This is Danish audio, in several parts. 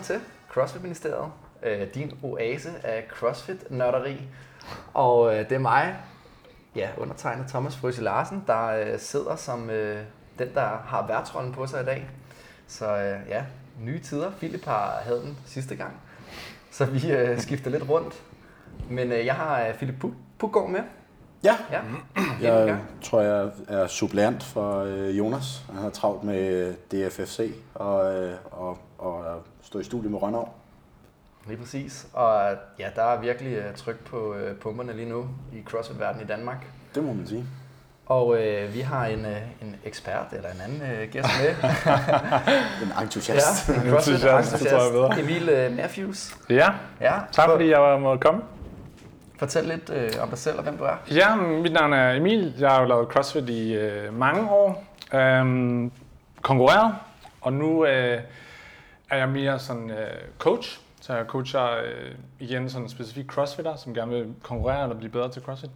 velkommen til CrossFit Ministeriet. Øh, din oase af CrossFit-nørderi. Og øh, det er mig, ja, undertegnet Thomas Frøse Larsen, der øh, sidder som øh, den, der har værtsrollen på sig i dag. Så øh, ja, nye tider. Philip har havde den sidste gang, så vi øh, skifter lidt rundt. Men øh, jeg har øh, Philip Puggaard med. Ja, Ja, jeg tror, jeg er suppleant for øh, Jonas. Han har travlt med øh, DFFC og, øh, og, og stå i studie med Rønnav. Lige præcis. Og ja, der er virkelig øh, tryk på øh, pumperne lige nu i CrossFit-verdenen i Danmark. Det må man sige. Og øh, vi har en, øh, en ekspert, eller en anden øh, gæst med. En entusiast. ja, en CrossFit Entusiast. Emil øh, Matthews. Ja, Ja, tak for- fordi jeg måtte komme. Fortæl lidt øh, om dig selv og hvem du er. Ja, mit navn er Emil. Jeg har jo lavet CrossFit i øh, mange år. Øhm, konkurreret, og nu øh, er jeg mere sådan øh, coach. Så jeg coacher øh, igen sådan specifikt crossfitter, som gerne vil konkurrere eller blive bedre til CrossFit.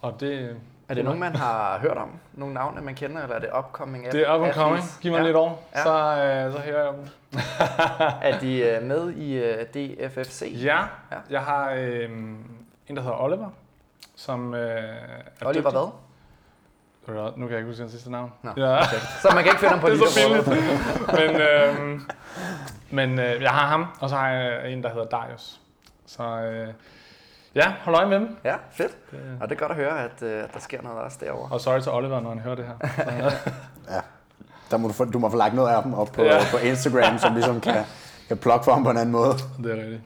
Og det, er det nogen, man har hørt om? Nogle navne, man kender, eller er det upcoming? det er up and coming. Giv mig ja. lidt år, Ja. så, øh, så hører jeg dem. Er de øh, med i øh, DFFC? Ja, Ja. jeg har øh, en, der hedder Oliver, som øh, er Oliver dygtig. hvad? Nu kan jeg ikke huske hans sidste navn. Nå, ja. okay. Så man kan ikke finde ham på det er så men øh, men øh, jeg har ham, og så har jeg en, der hedder Darius. Så øh, ja, hold øje med dem. Ja, fedt. Det, Og det er godt at høre, at øh, der sker noget også derovre. og sorry til Oliver, når han hører det her. Ja. Der må du, få, du må få lagt noget af dem op på, Ja. på Instagram, som ligesom kan, kan plukke for ham på en anden måde. Det er rigtigt.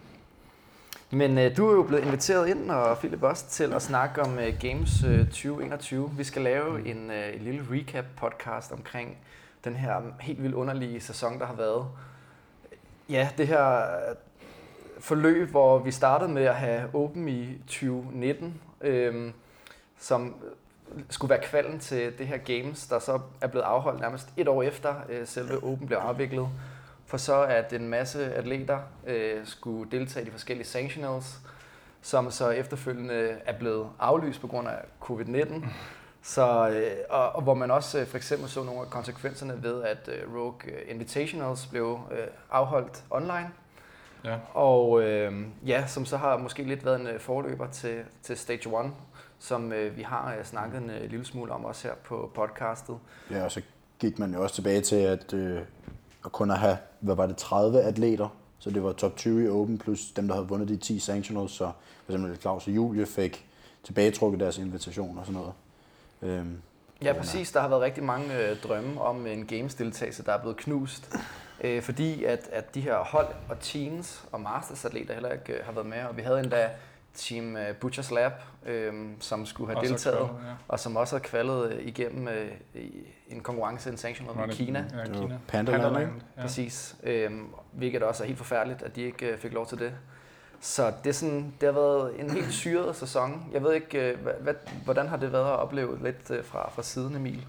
Men øh, du er jo blevet inviteret ind, og Philip også, til at snakke om øh, Games øh, 2021. Vi skal lave en, øh, en lille recap-podcast omkring den her helt vildt underlige sæson, der har været. Ja, det her forløb, hvor vi startede med at have Open i 2019, øh, som skulle være kvalden til det her Games, der så er blevet afholdt nærmest et år efter øh, selve Open blev afviklet. For så at en masse atleter øh, skulle deltage i de forskellige sanctionals, som så efterfølgende er blevet aflyst på grund af covid-19. Så, øh, og, og hvor man også øh, for eksempel så nogle af konsekvenserne ved, at øh, Rogue Invitationals blev øh, afholdt online. Ja. Og øh, ja, som så har måske lidt været en øh, forløber til, til Stage 1, som øh, vi har øh, snakket en øh, lille smule om også her på podcastet. Ja, og så gik man jo også tilbage til at, øh, at kun at have, hvad var det, 30 atleter. Så det var top 20 i Open, plus dem, der havde vundet de 10 sanctionals. Så for eksempel Claus og Julie fik tilbagetrukket deres invitation og sådan noget. Øhm, Ja, præcis. Der har været rigtig mange øh, drømme om en games-deltagelse, der er blevet knust. Øh, fordi at, at de her hold og teams og masters-atleter heller ikke øh, har været med. Og vi havde endda Team øh, Butchers Lab, øh, som skulle have Og så deltaget, kvaldet, ja. og som også har kvaldet øh, igennem øh, i en konkurrence, en i det- Kina. Ja, Kina. Pandaland? Pandaland, ja. Præcis. Øhm, hvilket også er helt forfærdeligt, at de ikke øh, fik lov til det. Så det, er sådan, det har været en helt syret sæson. Jeg ved ikke, øh, hvad, hvad, hvordan har det været at opleve lidt øh, fra, fra siden, Emil?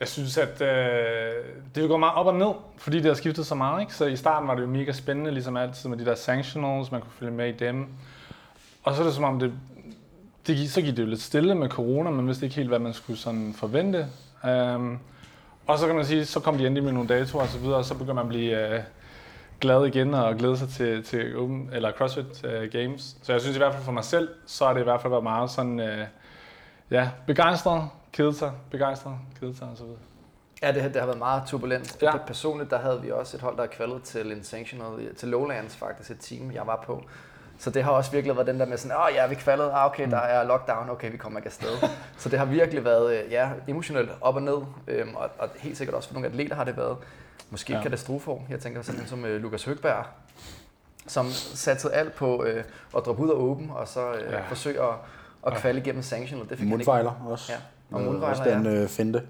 Jeg synes, at øh, det går gå meget op og ned, fordi det har skiftet så meget. Ikke? Så i starten var det jo mega spændende, ligesom altid med de der sanctionals, man kunne følge med i dem. Og så er det som om, det, det gik, så gik det jo lidt stille med corona, men vidste ikke helt, hvad man skulle sådan forvente. Um, og så kan man sige, så kom de endelig med nogle datoer og så videre, og så begynder man at blive øh, glad igen og glæde sig til, til Open, eller CrossFit øh, Games. Så jeg synes i hvert fald for mig selv, så har det i hvert fald været meget sådan, øh, ja, begejstret, kedet sig, begejstret, kedet sig og så videre. Ja, det, det har været meget turbulent. Ja. Personligt, der havde vi også et hold, der er kvalet til en sanctional, til Lowlands faktisk, et team, jeg var på. Så det har også virkelig været den der med sådan, åh ja, vi kvalede, ah, okay, der er lockdown, okay, vi kommer ikke afsted. så det har virkelig været, øh, ja, emotionelt op og ned, øhm, og, og helt sikkert også for nogle atleter har det været måske Ja. katastrofer. Jeg tænker sådan en som øh, Lukas Høgberg, som satte alt på øh, at droppe ud af åben, og så øh, Ja. forsøge at, at kvalde igennem sanctional. Det fik han ikke. Også. Ja, og Øh, mundfejler, også den øh, finte.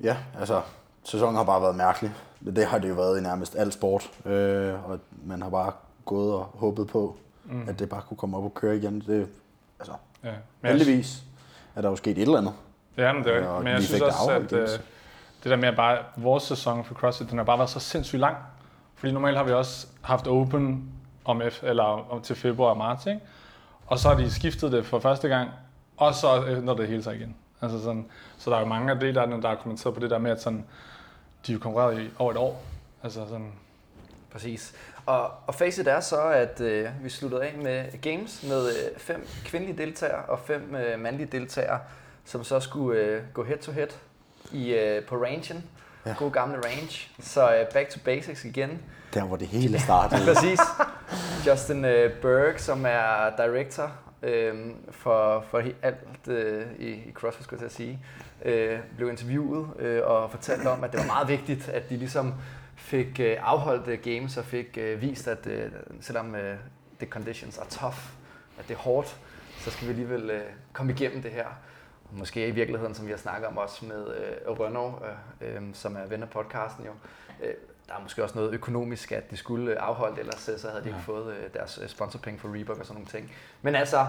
Ja, altså, sæsonen har bare været mærkelig. Det har det jo været i nærmest al sport. Øh, og man har bare gået og håbet på, mm. at det bare kunne komme op og køre igen. Det, altså, Ja. Men heldigvis er der jo sket et eller andet. Ja, men, det er, Og men jeg synes også, at øh, det der med at bare, vores sæson for CrossFit, den har bare været så sindssygt lang. Fordi normalt har vi også haft open om, F, eller om til februar og marts, ikke? Og så har de skiftet det for første gang, og så ændrer det hele sig igen. Altså sådan, så der er jo mange af det, der, der har kommenteret på det der med, at sådan, de har konkurreret i over et år. Altså sådan, Præcis. Og, og facit er så, at øh, vi sluttede af med games med øh, fem kvindelige deltagere og fem øh, mandlige deltagere, som så skulle øh, gå head to head i, øh, på rangen. Ja. God gamle range. Så øh, back to basics igen. Der, hvor det hele startede. Præcis. Justin øh, Berg, som er director øh, for, for alt øh, i, i CrossFit, skulle jeg sige, øh, blev interviewet øh, og fortalte om, at det var meget vigtigt, at de ligesom fik øh, afholdt øh, games og fik øh, vist, at øh, selvom øh, the conditions are tough, at det er hårdt, så skal vi alligevel øh, komme igennem det her. Måske i virkeligheden, som vi har snakket om også med øh, Renault, øh, øh, som er ven af podcasten jo, øh, der er måske også noget økonomisk, at de skulle afholde, ellers øh, så havde de ikke Ja. fået øh, deres øh, sponsorpenge for Reebok og sådan nogle ting. Men altså,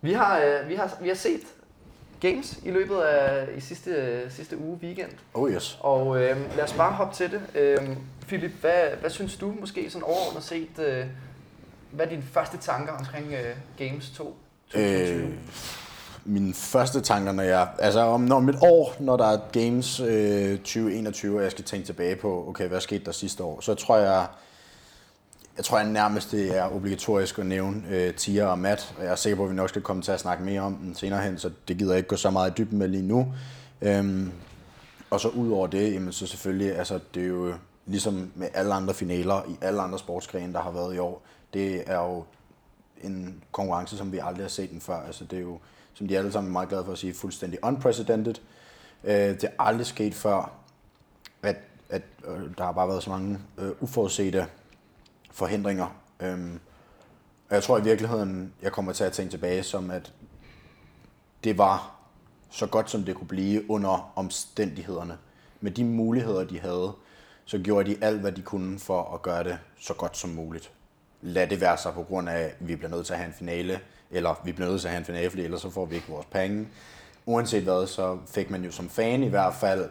vi har, vi har, vi har set games i løbet af i sidste, sidste uge weekend, Oh yes. og øh, lad os bare hoppe til det. Øh, Philip, hvad, hvad synes du måske sådan overordnet set, øh, hvad er dine første tanker omkring øh, Games 2? 2020? Øh, mine første tanker, når jeg... Altså om, når mit år, når der er Games øh, 2021, og jeg skal tænke tilbage på, okay, hvad skete der sidste år, så tror jeg... Jeg tror jeg nærmest, det er obligatorisk at nævne øh, Tia og Matt, og jeg er sikker på, at vi nok skal komme til at snakke mere om den senere hen, så det gider jeg ikke gå så meget i dybden med lige nu. Øhm, og så ud over det, jamen, så selvfølgelig, altså det er jo ligesom med alle andre finaler i alle andre sportsgrene, der har været i år, det er jo en konkurrence, som vi aldrig har set den før. Altså det er jo, som de alle sammen er meget glade for at sige, fuldstændig unprecedented. Øh, det er aldrig sket før, at, at øh, der har bare været så mange øh, uforudsete forhindringer. Øh, og jeg tror i virkeligheden, jeg kommer til at tænke tilbage som, at det var så godt, som det kunne blive under omstændighederne. Med de muligheder, de havde, så gjorde de alt, hvad de kunne for at gøre det så godt som muligt. Lad det være så på grund af, at vi bliver nødt til at have en finale, eller vi bliver nødt til at have en finale, fordi ellers så får vi ikke vores penge. Uanset hvad, så fik man jo som fan i hvert fald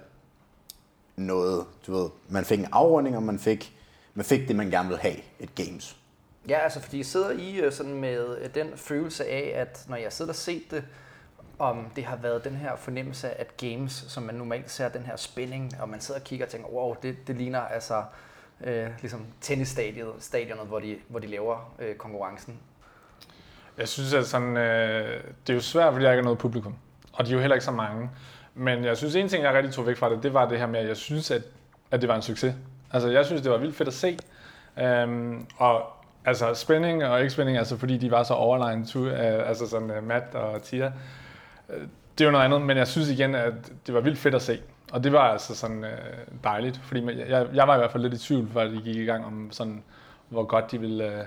noget, du ved, man fik en afrunding, og man fik, man fik det, man gerne ville have, et games. Ja, altså fordi sidder I øh, sådan med øh, den følelse af, at når jeg sidder og set det, om det har været den her fornemmelse af, at games, som man normalt ser, den her spænding, og man sidder og kigger og tænker, wow, det, det ligner altså øh, ligesom tennisstadionet, stadionet, hvor de, hvor de laver øh, konkurrencen. Jeg synes, at sådan, øh, det er jo svært, fordi jeg ikke er noget publikum. Og de er jo heller ikke så mange. Men jeg synes, en ting, jeg rigtig tog væk fra det, det var det her med, at jeg synes, at, at det var en succes. Altså, jeg synes, det var vildt fedt at se. Øhm, og altså, spænding og ikke spænding, altså fordi de var så overlegen, to, øh, altså sådan øh, Matt og Tia. Øh, det er jo noget andet, men jeg synes igen, at det var vildt fedt at se. Og det var altså sådan øh, dejligt, fordi man- jeg, jeg var i hvert fald lidt i tvivl, før de gik i gang om sådan, hvor godt de ville, øh,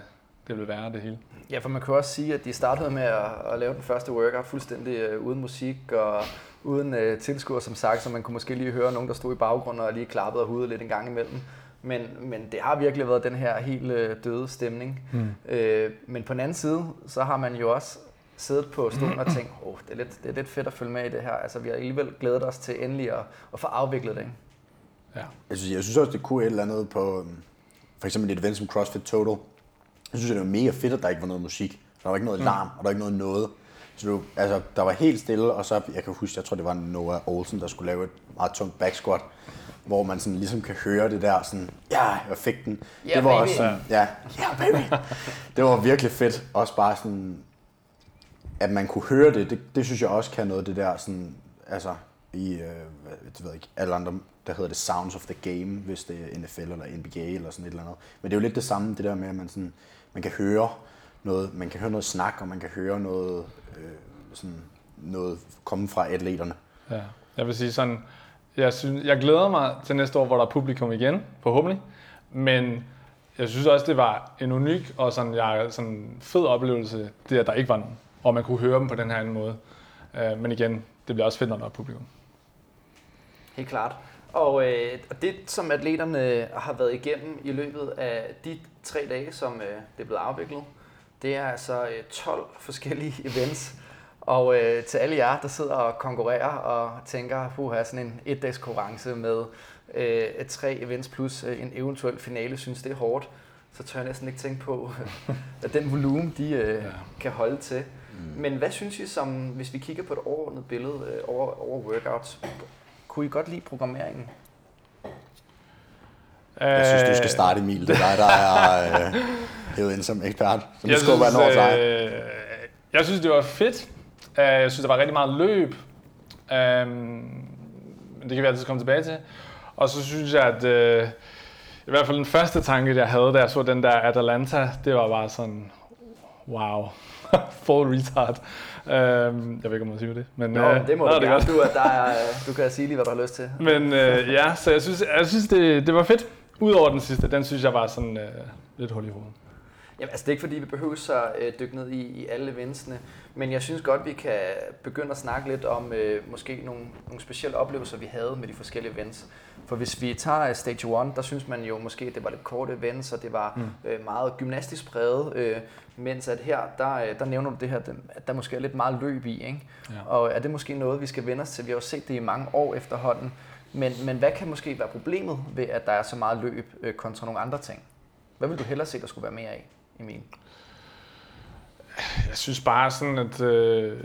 det ville være, det hele. Ja, for man kan også sige, at de startede med at, at lave den første workout fuldstændig øh, uden musik og uden øh, tilskuer, som sagt, så man kunne måske lige høre nogen, der stod i baggrunden og lige klappede og hudede lidt en gang imellem. Men, men det har virkelig været den her helt øh, døde stemning. Mm. Øh, men på den anden side, så har man jo også siddet på stolen og tænkt, åh, oh, det, er lidt, det er lidt fedt at følge med i det her. Altså, vi har alligevel glædet os til endelig at, at få afviklet det. Ikke? Ja. Jeg synes, jeg synes også, det kunne et eller andet på, øhm, for eksempel et event som CrossFit Total. Jeg synes, det var mega fedt, at der ikke var noget musik. Der var ikke noget larm, og der var ikke noget noget. Så du, altså, der var helt stille, og så, jeg kan huske, jeg tror, det var Noah Olsen, der skulle lave et meget tungt back squat, hvor man sådan ligesom kan høre det der sådan, ja, jeg fik den. Ja, det var baby. også sådan, ja, ja, baby. det var virkelig fedt. Også bare sådan, at man kunne høre det, det, det synes jeg også kan noget, det der sådan, altså i, øh, det ved jeg ikke, alle andre, der hedder det Sounds of the Game, hvis det er NFL eller NBA eller sådan et eller andet. Men det er jo lidt det samme, det der med, at man, sådan, man kan høre noget, man kan høre noget snak, og man kan høre noget, øh, sådan, noget komme fra atleterne. Ja, jeg vil sige sådan, jeg, synes, jeg glæder mig til næste år, hvor der er publikum igen, forhåbentlig. Men jeg synes også, det var en unik og sådan, jeg, sådan fed oplevelse, det at der ikke var nogen. Og man kunne høre dem på den her anden måde. Uh, men igen, det bliver også fedt, når der er publikum. Helt klart. Og, øh, og det, som atleterne har været igennem i løbet af de tre dage, som øh, det er blevet afviklet, det er altså øh, 12 forskellige events. Og øh, til alle jer, der sidder og konkurrerer og tænker, puha, sådan en et-dags konkurrence med øh, tre events plus øh, en eventuel finale, synes det er hårdt, så tør jeg næsten ikke tænke på, at den volumen, de øh, Ja. kan holde til. Mm. Men hvad synes I, som, hvis vi kigger på et overordnet billede øh, over, over workouts, kunne I godt lide programmeringen? Jeg synes, du skal starte Emil. Det er dig, der er øh, hævet ind som ekspert. Så jeg skubber jeg den over dig. øh, jeg synes, det var fedt. Øh, Jeg synes, der var rigtig meget løb. Men det kan vi altid komme tilbage til. Og så synes jeg, at øh, i hvert fald den første tanke, jeg havde, da jeg så den der Atalanta, det var bare sådan, wow, full retard. Øhm, jeg ved ikke, om man siger det. Men, Nå, øh, det må nå, du er gerne. Du, er, der er, øh, du kan sige lige, hvad du har lyst til. Men øh, ja, så jeg synes, jeg synes det, det var fedt. Udover den sidste, den synes jeg var sådan øh, lidt hul i hovedet. Jamen, altså, det er ikke fordi, vi behøver så øh, dykke ned i, i alle eventsene, men jeg synes godt, vi kan begynde at snakke lidt om øh, måske nogle, nogle specielle oplevelser, vi havde med de forskellige events. For hvis vi tager øh, Stage 1, der synes man jo måske, det var lidt korte events, og det var Mm. øh, meget gymnastisk præget, øh, mens at her, der, øh, der nævner du det her, at der måske er lidt meget løb i, ikke? Ja. Og er det måske noget, vi skal vende os til? Vi har jo set det i mange år efterhånden, men, men hvad kan måske være problemet ved, at der er så meget løb øh, kontra nogle andre ting? Hvad vil du hellere se, der skulle være mere af, Emil? Jeg synes bare sådan, at øh,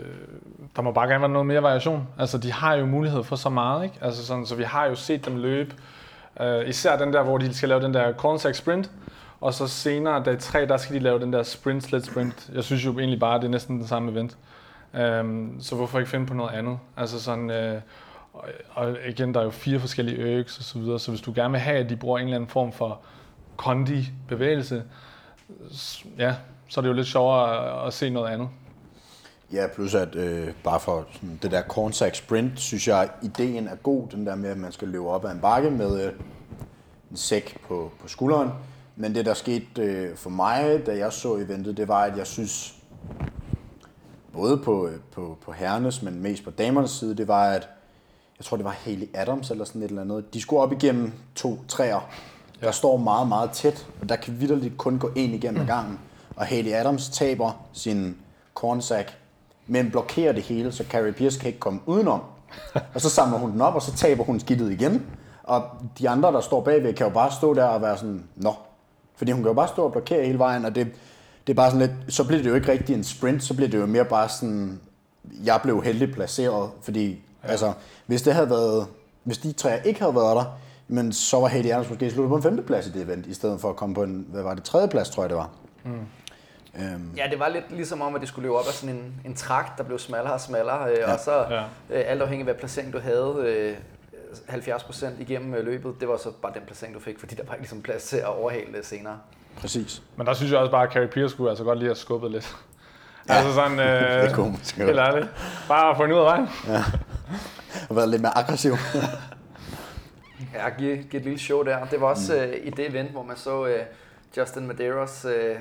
der må bare gerne være noget mere variation. Altså, de har jo mulighed for så meget, ikke? Altså sådan, så vi har jo set dem løbe. Øh, især den der, hvor de skal lave den der cornsack sprint. Og så senere, dag 3, der skal de lave den der sprint, sled sprint. Jeg synes jo egentlig bare, at det er næsten den samme event. Um, så hvorfor ikke finde på noget andet? Altså sådan, øh, og, og igen, der er jo fire forskellige øks og så videre, så hvis du gerne vil have, at de bruger en eller anden form for kondi-bevægelse, ja, så er det jo lidt sjovere at, se noget andet. Ja, plus at øh, bare for sådan, det der cornsack sprint, synes jeg, ideen er god, den der med, at man skal løbe op ad en bakke med øh, en sæk på, på skulderen. Men det, der skete øh, for mig, da jeg så eventet, det var, at jeg synes, både på, øh, på, på herrenes, men mest på damernes side, det var, at jeg tror, det var Haley Adams eller sådan et eller andet. De skulle op igennem to træer, der står meget, meget tæt, og der kan vidderligt kun gå en igennem ad gangen. Og Haley Adams taber sin cornsack, men blokerer det hele, så Carrie Pierce kan ikke komme udenom. Og så samler hun den op, og så taber hun skidtet igen. Og de andre, der står bagved, kan jo bare stå der og være sådan, nå. Fordi hun kan jo bare stå og blokere hele vejen, og det, det er bare sådan lidt, så bliver det jo ikke rigtig en sprint, så bliver det jo mere bare sådan, jeg blev heldigt placeret, fordi ja. altså, hvis det havde været, hvis de tre ikke havde været der, men så var Haley Adams måske sluttet på en femteplads i det event, i stedet for at komme på en, hvad var det, tredje plads, tror jeg det var. Mm. Øhm, Ja, det var lidt ligesom om, at det skulle løbe op af sådan en, en trakt, der blev smallere og smallere, øh, Ja. og så Ja. øh, alt afhængig af, hvad placering du havde, øh, 70% igennem øh, løbet, det var så bare den placering, du fik, fordi der var ikke ligesom plads til at overhale det senere. præcis. Men der synes jeg også bare, at Carrie Pierce skulle altså godt lige have skubbet lidt. Ja, altså sådan, øh, det kunne man måske helt ærligt. Bare få hende ud af vejen. Og været lidt mere aggressiv. Ja, giv, giv et lille show der. Det var også øh, i det event, hvor man så øh, Justin Medeiros øh,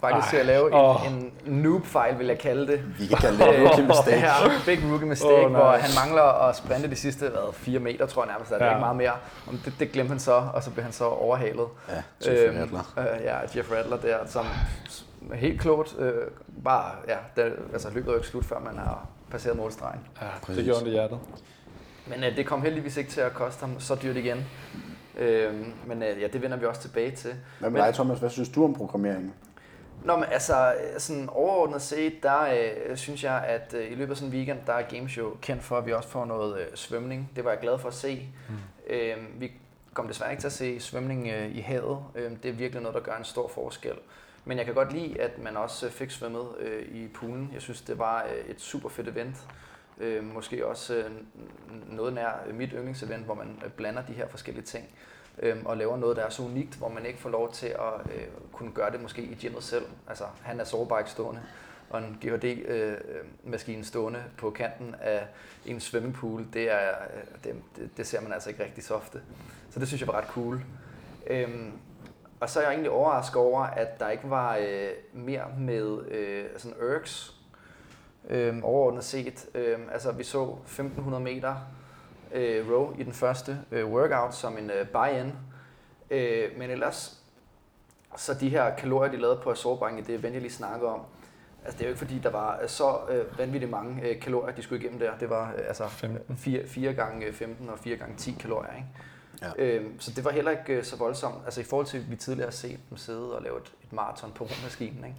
faktisk til at lave en, åh. en noob-fejl, vil jeg kalde det. Vi kan kalde det en rookie mistake. Ja, big rookie mistake, oh, nej. hvor han mangler at sprinte de sidste hvad, 4 meter, tror jeg nærmest. Der er Ja. ikke meget mere. Om det, det glemte han så, og så blev han så overhalet. Ja, Jeff Øhm, Adler. Øh, ja, Jeff Rattler der, som helt klogt øh, bare, ja, det, altså løbet er jo ikke slut, før man har passeret målstregen. Ja, det gjorde ondt i hjertet. Men øh, det kom heldigvis ikke til at koste ham så dyrt igen. Øhm, men øh, ja, det vender vi også tilbage til. Hvad med dig, Thomas? Hvad synes du om programmeringen? Nå, men altså, øh, sådan overordnet set, der øh, synes jeg, at øh, i løbet af sådan en weekend, der er Games jo kendt for, at vi også får noget øh, svømning. Det var jeg glad for at se. Mm. Øh, vi kom desværre ikke til at se svømning øh, i havet. Øh, det er virkelig noget, der gør en stor forskel. Men jeg kan godt lide, at man også øh, fik svømmet øh, i poolen. Jeg synes, det var øh, et super fedt event. Øh, måske også øh, noget nær mit yndlingsevent, hvor man øh, blander de her forskellige ting øh, og laver noget, der er så unikt, hvor man ikke får lov til at øh, kunne gøre det måske i gymmet selv. Altså, han er sårbike stående, og en GHD-maskine øh, stående på kanten af en svømmepool, det, er, øh, det, det, ser man altså ikke rigtig så ofte. Så det synes jeg var ret cool. Øhm, og så er jeg egentlig overrasket over, at der ikke var øh, mere med øh, sådan irks, øh, overordnet set. Øh, altså vi så 1500 meter øh, row i den første øh, workout som en øh, buy-in. Øh, men ellers, så de her kalorier, de lavede på assaultbank i det event, jeg lige snakkede om, altså det er jo ikke fordi, der var øh, så øh, vanvittigt mange øh, kalorier, de skulle igennem der. Det var øh, altså 15. 4, 4 gange 15 og 4 gange 10 kalorier, ikke? Ja. Øhm, så det var heller ikke øh, så voldsomt. Altså i forhold til, at vi tidligere har set dem sidde og lave et, et maraton på rummaskinen. Ikke?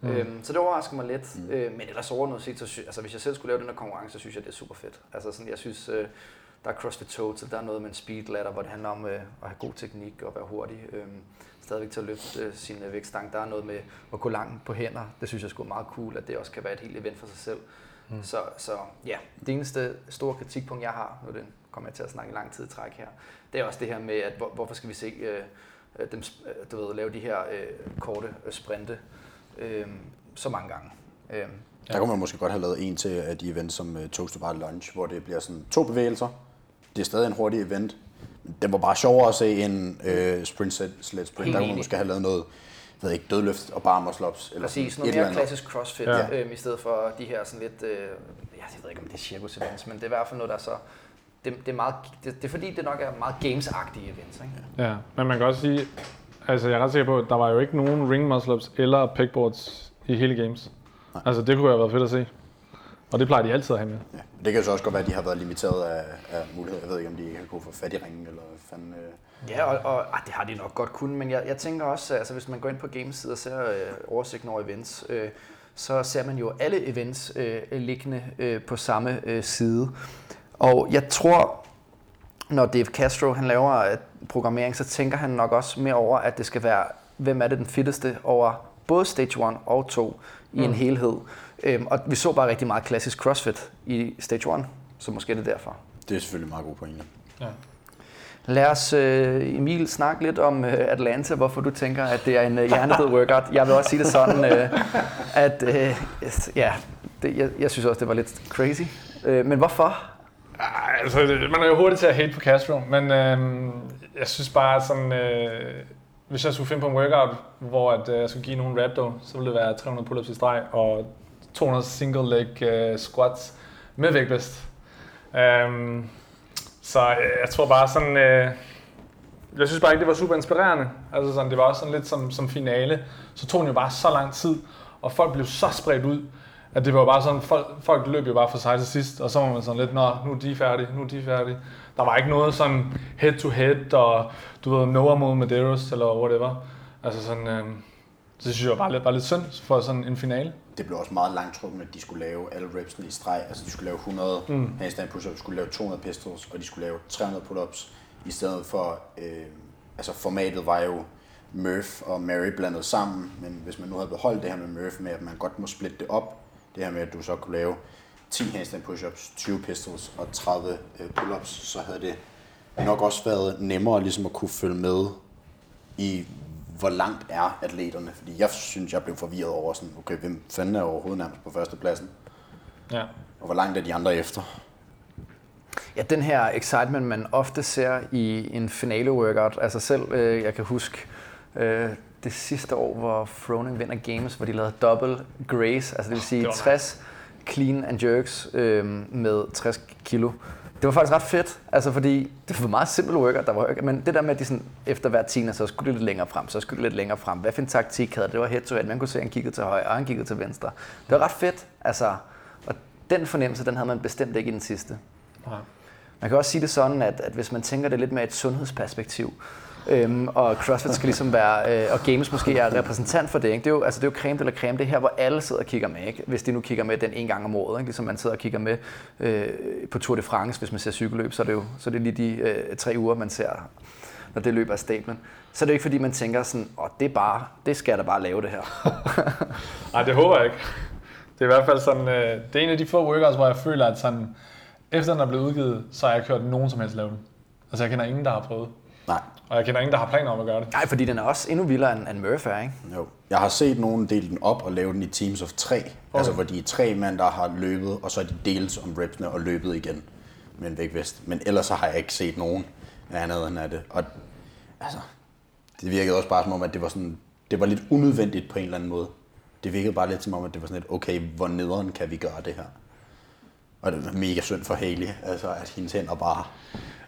Mm. Øhm, så det overrasker mig lidt. Mm. Øh, men ellers overordnet set, så sy- altså, hvis jeg selv skulle lave den her konkurrence, så synes jeg, det er super fedt. Altså sådan, jeg synes, øh, der er CrossFit Total, der er noget med en speed ladder, hvor det handler om øh, at have god teknik og være hurtig. Øh, stadigvæk til at løfte øh, sin øh, vægtstang. Der er noget med at gå langt på hænder. Det synes jeg er meget cool, at det også kan være et helt event for sig selv. Mm. Så, så ja, det eneste store kritikpunkt, jeg har, nu den kommer jeg til at snakke i lang tid i træk her, det er også det her med, at hvor, hvorfor skal vi se øh, dem øh, du ved, lave de her øh, korte øh, sprinte øh, så mange gange. Øh, der kunne man måske godt have lavet en til af de events som uh, Toast to Bar Lunch, hvor det bliver sådan to bevægelser. Det er stadig en hurtig event. Den var bare sjovere at se en uh, sprint set, sled sprint. Helt der kunne man måske have lavet noget ved ikke, dødløft og bar muscle ups. Eller Præcis, noget mere klassisk crossfit, ja. øhm, i stedet for de her sådan lidt, øh, jeg ved ikke om det er cirkus events, men det er i hvert fald noget, der er så, det, det, er, meget, det, det er fordi, det nok er meget games-agtige events. Ikke? Ja, men man kan også sige, altså jeg er ret sikker på, at der var jo ikke nogen ring muscle ups eller pegboards i hele games. Nej. Altså det kunne have været fedt at se. Og det plejer de altid at have med. Ja. Det kan jo så også godt være, at de har været limiteret af, af muligheder. Jeg ved ikke, om de ikke har kunnet få fat i ringen, eller fanden... Øh... Ja, og, og ah, det har de nok godt kun, men jeg, jeg tænker også, altså hvis man går ind på Gameside og ser øh, oversigten over events, øh, så ser man jo alle events øh, liggende øh, på samme øh, side. Og jeg tror, når Dave Castro han laver øh, programmering, så tænker han nok også mere over, at det skal være, hvem er det den fitteste over både stage 1 og 2 i mm. en helhed. Øhm, og vi så bare rigtig meget klassisk CrossFit i stage 1, så måske er det derfor. Det er selvfølgelig meget god pointe. Ja. Lad os, uh, Emil, snakke lidt om uh, Atlanta, hvorfor du tænker, at det er en uh, hjernedød workout. Jeg vil også sige det sådan, uh, at uh, ja, det, jeg, jeg synes også, det var lidt crazy. Uh, men hvorfor? Altså, man er jo hurtigt til at hate på Castro, men uh, jeg synes bare sådan, øh, hvis jeg skulle finde på en workout, hvor at, øh, jeg skulle give nogen rap så ville det være 300 pull-ups i streg og 200 single leg øh, squats med vægtløst. Um, øhm, så øh, jeg tror bare sådan, øh, jeg synes bare ikke, det var super inspirerende. Altså sådan, det var også sådan lidt som, som finale. Så tog den jo bare så lang tid, og folk blev så spredt ud, at det var bare sådan, folk, folk løb jo bare for sig til sidst, og så var man sådan lidt, nå, nu er de færdige, nu er de færdige. Der var ikke noget sådan head to head, og du ved, Noah mod Medeiros, eller whatever. Altså sådan, øh, det synes jeg var lidt, var lidt synd for sådan en finale. Det blev også meget langtrukken, at de skulle lave alle repsene i streg. Altså de skulle lave 100 mm. handstand push-ups, skulle lave 200 pistols, og de skulle lave 300 pull-ups. I stedet for, øh, altså formatet var jo Murph og Mary blandet sammen, men hvis man nu havde beholdt det her med Murph med, at man godt må splitte det op, det her med, at du så kunne lave 10 handstand push-ups, 20 pistols og 30 øh, pull-ups, så havde det nok også været nemmere ligesom at kunne følge med i, hvor langt er atleterne? Fordi jeg synes, jeg blev forvirret over sådan, okay, hvem fanden er overhovedet nærmest på førstepladsen? Ja. Og hvor langt er de andre efter? Ja, den her excitement, man ofte ser i en finale workout, altså selv, øh, jeg kan huske øh, det sidste år, hvor Froning vinder Games, hvor de lavede double grace, altså det vil sige 60 clean and jerks øh, med 60 kilo det var faktisk ret fedt, altså fordi det var meget simpelt workout, der var, men det der med, at de sådan, efter hver tiende, så skulle de lidt længere frem, så skulle de lidt længere frem. Hvad for en taktik havde det? Det var head to head. Man kunne se, at han kiggede til højre, og han kiggede til venstre. Det var ret fedt, altså. Og den fornemmelse, den havde man bestemt ikke i den sidste. Ja. Man kan også sige det sådan, at, at hvis man tænker det lidt med et sundhedsperspektiv, Øhm, og CrossFit skal ligesom være, øh, og Games måske er repræsentant for det. Ikke? Det, er jo, altså det er jo creme eller creme, det er her, hvor alle sidder og kigger med. Ikke? Hvis de nu kigger med den en gang om året, ikke? ligesom man sidder og kigger med øh, på Tour de France, hvis man ser cykelløb, så er det jo så er det lige de øh, tre uger, man ser, når det løber af stablen. Så er det jo ikke fordi, man tænker sådan, åh, det er bare, det skal jeg da bare lave det her. Nej, det håber jeg ikke. Det er i hvert fald sådan, øh, det er en af de få workouts, hvor jeg føler, at sådan, efter den er blevet udgivet, så har jeg kørt nogen som helst lave den. Altså jeg kender ingen, der har prøvet. Nej. Og jeg kender ingen, der har planer om at gøre det. Nej, fordi den er også endnu vildere end, end Murph er, ikke? Jo. Jeg har set nogen dele den op og lave den i teams of tre. Okay. Altså, hvor de er tre mænd, der har løbet, og så er de delt om repsene og løbet igen med en vægtvest. Men ellers så har jeg ikke set nogen andet end af det. Og altså, det virkede også bare som om, at det var, sådan, det var lidt unødvendigt på en eller anden måde. Det virkede bare lidt som om, at det var sådan lidt, okay, hvor nederen kan vi gøre det her? Og det var mega synd for Haley, altså at hendes hænder bare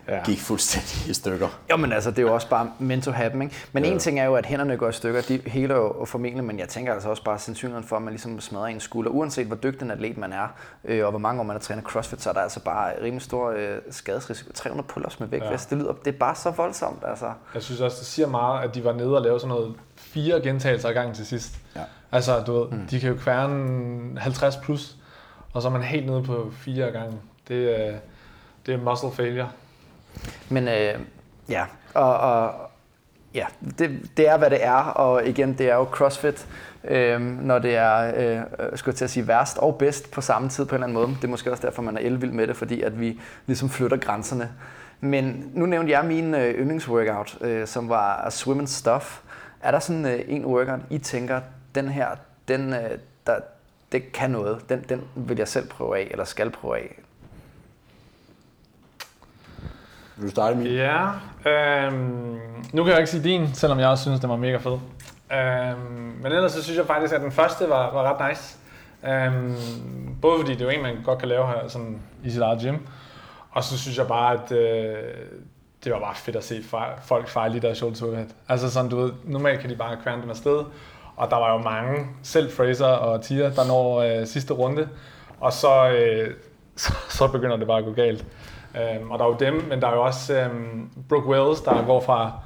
ja. gik fuldstændig i stykker. Jo, men altså, det er jo også bare meant to happen, ikke? Men ja. en ting er jo, at hænderne går i stykker, de heler jo formentlig, men jeg tænker altså også bare sandsynligheden for, at man ligesom smadrer en skulder. Uanset hvor dygtig en atlet man er, øh, og hvor mange år man har trænet CrossFit, så er der altså bare rimelig stor øh, skadesrisiko. 300 pull-ups med vægtvest, ja. det, lyder, det er bare så voldsomt, altså. Jeg synes også, det siger meget, at de var nede og lavede sådan noget fire gentagelser i gang til sidst. Ja. Altså, du ved, mm. de kan jo kværne 50 plus, og så er man helt nede på fire gange. Det, øh, det er muscle failure. Men øh, ja, og, og ja, det, det er, hvad det er, og igen, det er jo CrossFit, øh, når det er, øh, skulle til at sige, værst og bedst på samme tid på en eller anden måde. Det er måske også derfor, man er elvild med det, fordi at vi ligesom flytter grænserne. Men nu nævnte jeg min øh, yndlingsworkout, øh, som var swim and stuff. Er der sådan øh, en workout, I tænker, den her, den, øh, der, det kan noget, den, den vil jeg selv prøve af, eller skal prøve af? Vil du starte, min? Ja, øhm, nu kan jeg ikke sige din, selvom jeg også synes, den var mega fed. Øhm, men ellers så synes jeg faktisk, at den første var, var ret nice. Øhm, både fordi det er jo en, man godt kan lave her sådan, i sit eget gym, og så synes jeg bare, at øh, det var bare fedt at se folk fejle i deres shoulder to overhead. Altså sådan, du ved, normalt kan de bare kværne dem afsted, og der var jo mange, selv Fraser og Tia, der når øh, sidste runde, og så, øh, så, så begynder det bare at gå galt. Øhm, og der er jo dem, men der er jo også øhm, Brooke Wells, der går fra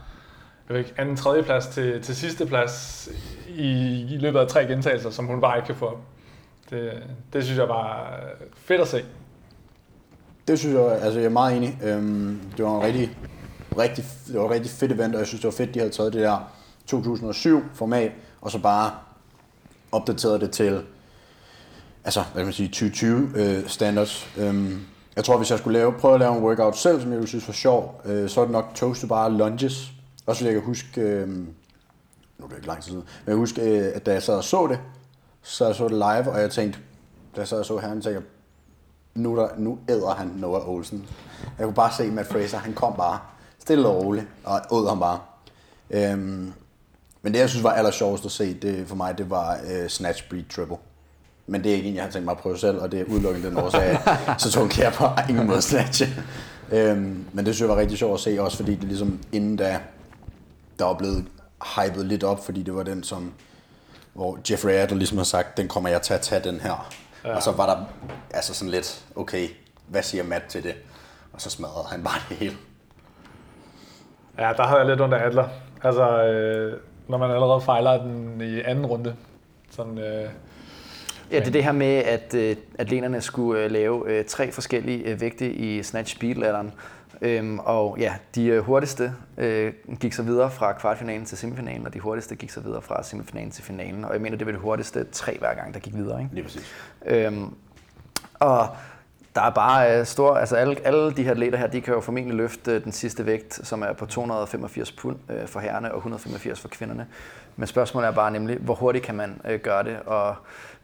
jeg ved ikke, anden, tredje plads til, til sidste plads i, i løbet af tre gentagelser, som hun bare ikke kan få Det, det synes jeg var fedt at se. Det synes jeg, altså jeg er meget enig. Øhm, det var en rigtig, rigtig, det var et rigtig fedt event, og jeg synes, det var fedt, de havde taget det der 2007-format, og så bare opdateret det til, altså, hvad kan man sige, 2020 øh, standards. Øhm, jeg tror, hvis jeg skulle lave, prøve at lave en workout selv, som jeg ville synes var sjov, øh, så er det nok toast to bare lunges. Også fordi jeg kan huske, øh, nu er det ikke lang tid siden, men jeg husker, øh, at da jeg sad og så det, så jeg så det live, og jeg tænkte, da jeg sad og så herren, tænkte jeg, nu, der, nu æder han Noah Olsen. Jeg kunne bare se Matt Fraser, han kom bare stille og roligt, og åd ham bare. Øhm, men det, jeg synes var aller sjovest at se det, for mig, det var øh, Snatch Breed Triple. Men det er ikke en, jeg har tænkt mig at prøve selv, og det er udelukkende den årsag, så tog jeg på ingen måde snatche. Øhm, men det synes jeg var rigtig sjovt at se, også fordi det ligesom inden da, der var blevet hypet lidt op, fordi det var den, som, hvor Jeffrey Adler ligesom har sagt, den kommer jeg til at tage den her. Ja. Og så var der altså sådan lidt, okay, hvad siger Matt til det? Og så smadrede han bare det hele. Ja, der havde jeg lidt under Adler. Altså, øh, når man allerede fejler den i anden runde. Sådan, øh, Ja, det er det her med, at øh, atleterne skulle øh, lave øh, tre forskellige øh, vægte i snatch speed ladderen. Øhm, og ja, de øh, hurtigste øh, gik så videre fra kvartfinalen til semifinalen, og de hurtigste gik så videre fra semifinalen til finalen. Og jeg mener, det var det hurtigste tre hver gang, der gik videre. Ikke? Lige præcis. Øhm, og der er bare øh, store, altså alle, alle de her atleter her, de kan jo formentlig løfte øh, den sidste vægt, som er på 285 pund øh, for herrerne og 185 for kvinderne. Men spørgsmålet er bare nemlig, hvor hurtigt kan man øh, gøre det? Og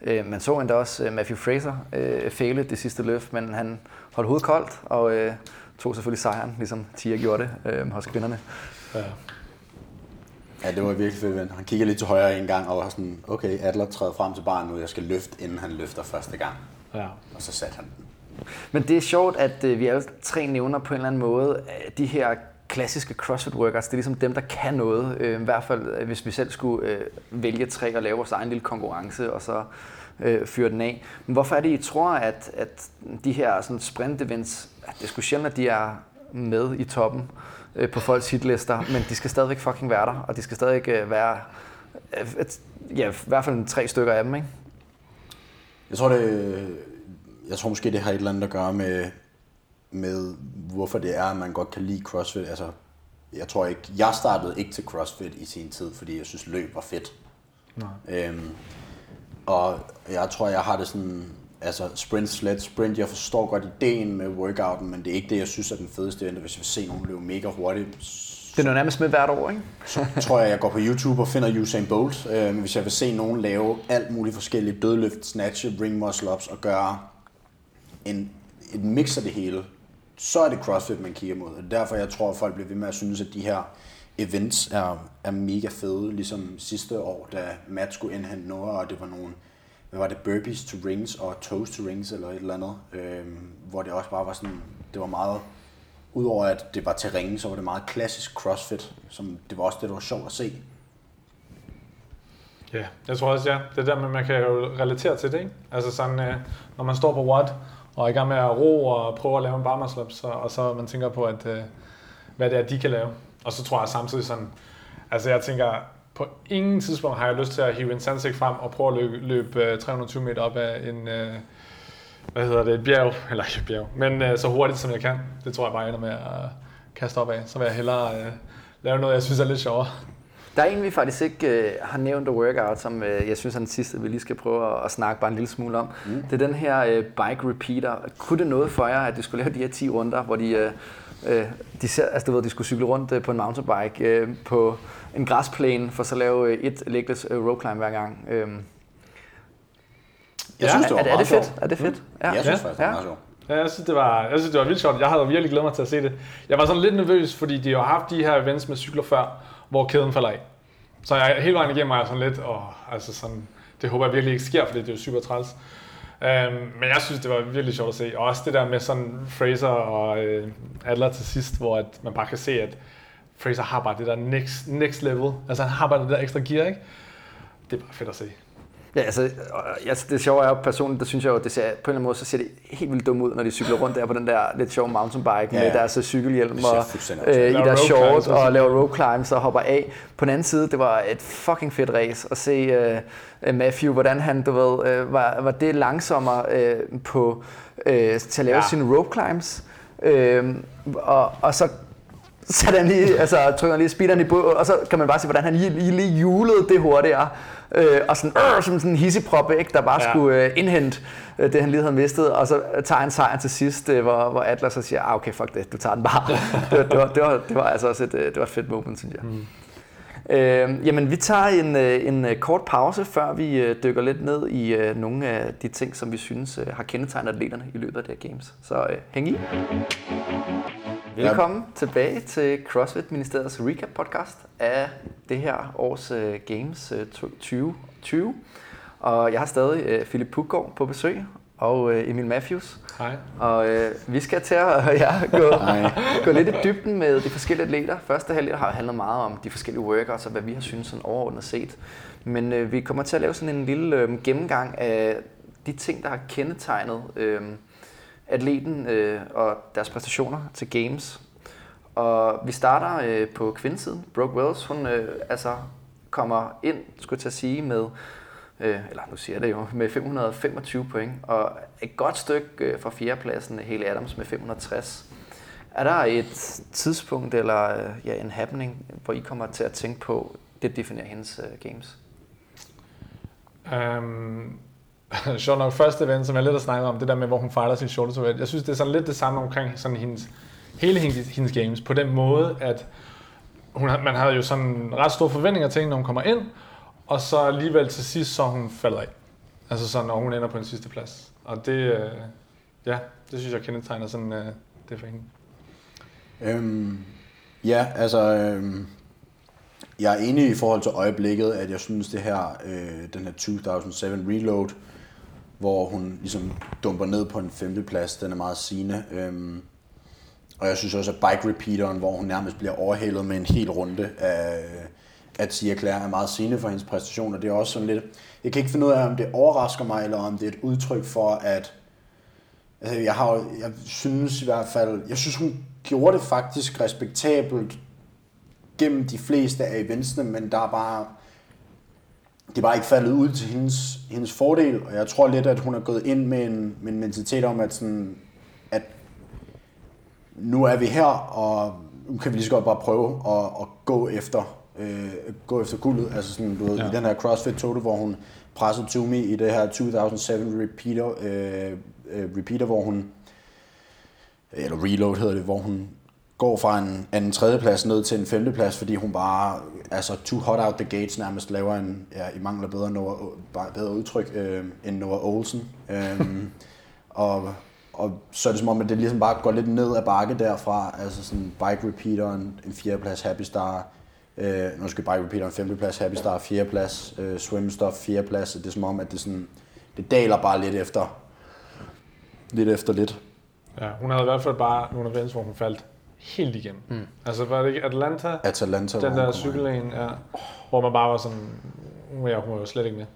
øh, man så endda også øh, Matthew Fraser øh, fejle det sidste løft, men han holdt hovedet koldt og øh, tog selvfølgelig sejren, ligesom Tia gjorde det øh, hos kvinderne. Ja. Ja, det var virkelig fedt. Han kigger lidt til højre en gang og var sådan, okay, Adler træder frem til barnet nu, jeg skal løfte, inden han løfter første gang. Ja. Og så satte han den. Men det er sjovt, at øh, vi alle tre nævner på en eller anden måde de her klassiske CrossFit workers, det er ligesom dem, der kan noget. Øh, I hvert fald, øh, hvis vi selv skulle øh, vælge tre og lave vores egen lille konkurrence, og så øh, fyre den af. Men hvorfor er det, I tror, at, at de her sådan sprint events, at det er sgu sjældent, at de er med i toppen øh, på folks hitlister, men de skal stadigvæk fucking være der, og de skal stadig øh, være, øh, et, ja, i hvert fald tre stykker af dem, ikke? Jeg tror, det, jeg tror måske, det har et eller andet at gøre med, med hvorfor det er, at man godt kan lide CrossFit. Altså, jeg tror ikke, jeg startede ikke til CrossFit i sin tid, fordi jeg synes løb var fedt. Nej. Øhm, og jeg tror, jeg har det sådan, altså sprint, sled, sprint, jeg forstår godt ideen med workouten, men det er ikke det, jeg synes er den fedeste event. Hvis jeg vil se nogen løbe mega hurtigt, det er noget nærmest med hvert år, ikke? så tror jeg, jeg går på YouTube og finder Usain Bolt. Øh, hvis jeg vil se nogen lave alt muligt forskellige dødløft, snatch, ring muscle ups og gøre en, et mix af det hele, så er det CrossFit, man kigger mod. Og derfor jeg tror, at folk bliver ved med at synes, at de her events er, er mega fede. Ligesom sidste år, da Matt skulle indhente Noah, og det var nogle hvad var det, burpees to rings og toes to rings eller et eller andet, øh, hvor det også bare var sådan, det var meget, udover at det var til ringe, så var det meget klassisk CrossFit, som det var også det, der var sjovt at se. Ja, jeg tror også, ja. Det der med, man kan jo relatere til det, ikke? Altså sådan, øh, når man står på WOD, og er i gang med at ro og prøve at lave en barmarslop, så, og så man tænker på, at, øh, hvad det er, de kan lave. Og så tror jeg samtidig sådan, altså jeg tænker, på ingen tidspunkt har jeg lyst til at hive en sandsæk frem og prøve at løbe, øh, løbe 320 meter op af en, øh, hvad hedder det, et bjerg, eller ikke et bjerg, men øh, så hurtigt som jeg kan. Det tror jeg bare ender med at kaste op af. Så vil jeg hellere øh, lave noget, jeg synes er lidt sjovere. Der er en, vi faktisk ikke øh, har nævnt af workout, som øh, jeg synes er den sidste, vi lige skal prøve at, at snakke bare en lille smule om. Mm. Det er den her øh, bike repeater. Kunne det noget for jer, at du skulle lave de her 10 runder, hvor de, øh, øh, de, ser, altså, du ved, de skulle cykle rundt øh, på en mountainbike øh, på en græsplæne, for så lave øh, et legless øh, rope climb hver gang? Øh, Jeg synes, det var er, er, det meget fedt? Er det fedt? Ja. Jeg synes faktisk, det var meget sjovt. Ja, jeg synes, det var, jeg synes, det var vildt sjovt. Jeg havde virkelig glædet mig til at se det. Jeg var sådan lidt nervøs, fordi de har haft de her events med cykler før, hvor kæden falder af. Så jeg hele vejen igennem var jeg sådan lidt, og altså sådan, det håber jeg virkelig ikke sker, fordi det er jo super træls. Øhm, men jeg synes, det var virkelig sjovt at se. Og også det der med sådan Fraser og øh, Adler til sidst, hvor at man bare kan se, at Fraser har bare det der next, next level. Altså han har bare det der ekstra gear, ikke? Det er bare fedt at se. Ja, altså, og, altså det sjove er jo personligt, der synes jeg jo, det ser, på en eller anden måde, så ser det helt vildt dumt ud, når de cykler rundt der på den der lidt sjove mountainbike Ja, med ja. deres øh, cykelhjelm og øh, i deres shorts og laver rope climbs og hopper af. På den anden side, det var et fucking fedt race at se uh, Matthew, hvordan han, du ved, uh, var, var det langsommere uh, på, uh, til at lave ja. Sine rope climbs. Uh, og, og så så han lige, altså, trykker lige speederen i båd, og så kan man bare se, hvordan han lige, lige, lige julede det hurtigere. Øh, og sådan, øh, som sådan en hisseprop, ikke, der bare ja. Skulle øh, indhente øh, det, han lige havde mistet, og så tager han sejren til sidst, øh, hvor, hvor Atlas så siger, ah, okay, fuck det, du tager den bare. det, var, det, var, det, var, det var altså også et, øh, det var et fedt moment, synes jeg. Mm. Øh, jamen, vi tager en, øh, en øh, kort pause, før vi øh, dykker lidt ned i øh, nogle af de ting, som vi synes øh, har kendetegnet atleterne i løbet af det her games. Så øh, hæng i. Velkommen ja. tilbage til CrossFit Ministeriets recap podcast af det her års uh, Games uh, 2020. Og jeg har stadig uh, Philip Puggaard på besøg og uh, Emil Matthews. Hej. Og uh, vi skal til at uh, ja, gå, gå lidt i dybden med de forskellige atleter. Første halvdel har handlet meget om de forskellige workouts og hvad vi har synes sådan overordnet set. Men uh, vi kommer til at lave sådan en lille uh, gennemgang af de ting, der har kendetegnet uh, atleten øh, og deres præstationer til games. Og vi starter øh, på kvindesiden. Brooke Wells, hun øh, altså kommer ind, skulle jeg sige, med, øh, eller nu siger jeg det jo, med 525 point, og et godt stykke øh, fra fjerdepladsen, hele Adams med 560. Er der et tidspunkt eller øh, ja, en happening, hvor I kommer til at tænke på, det definerer hendes øh, games? Um, sjovt nok, første event, som jeg lidt har snakket om, det der med, hvor hun fejler sin shoulder to head. Jeg synes, det er sådan lidt det samme omkring sådan hendes, hele hendes, hendes games, på den måde, at hun, man havde jo sådan ret store forventninger til hende, når hun kommer ind, og så alligevel til sidst, så hun falder af. Altså sådan, når hun ender på en sidste plads. Og det, øh, ja, det synes jeg kendetegner sådan, øh, det for hende. Øhm, ja, altså, øhm, jeg er enig i forhold til øjeblikket, at jeg synes det her, øh, den her 2007 Reload, hvor hun ligesom dumper ned på en femteplads, den er meget sigende. Øhm, og jeg synes også, at bike repeateren, hvor hun nærmest bliver overhældet med en hel runde af, at Sia Claire, er meget sigende for hendes præstationer. Det er også sådan lidt, jeg kan ikke finde ud af, om det overrasker mig, eller om det er et udtryk for, at Altså, jeg, har, jeg synes i hvert fald, jeg synes hun gjorde det faktisk respektabelt gennem de fleste af eventsene, men der er bare, det er bare ikke faldet ud til hendes, hendes fordel, og jeg tror lidt, at hun er gået ind med en, med en mentalitet om, at, sådan, at nu er vi her, og nu kan vi lige så godt bare prøve at, at gå efter øh, gå efter guldet. Altså sådan, du ved, Ja. i den her CrossFit Total, hvor hun pressede Toomey i det her 2007 repeater, øh, øh, repeater, hvor hun, eller reload hedder det, hvor hun går fra en anden tredjeplads ned til en femteplads, fordi hun bare, altså too hot out the gates nærmest laver en, ja, i mangler bedre, Noah, bedre udtryk, øh, end Noah Olsen. øhm, og, og så er det som om, at det ligesom bare går lidt ned ad bakke derfra, altså sådan bike repeater, en, en fjerdeplads, Happy Star, øh, nu skal bike repeater en femteplads, Happy Star fjerdeplads, øh, swim stuff fjerdeplads, det er som om, at det sådan, det daler bare lidt efter, lidt efter lidt. Ja, hun havde i hvert fald bare nogle events, hvor hun faldt helt igennem. Mm. Altså var det ikke Atlanta? Atalanta, hvor Den der kommer cykel ja, hvor man bare var sådan, ja, hun var jo slet ikke med.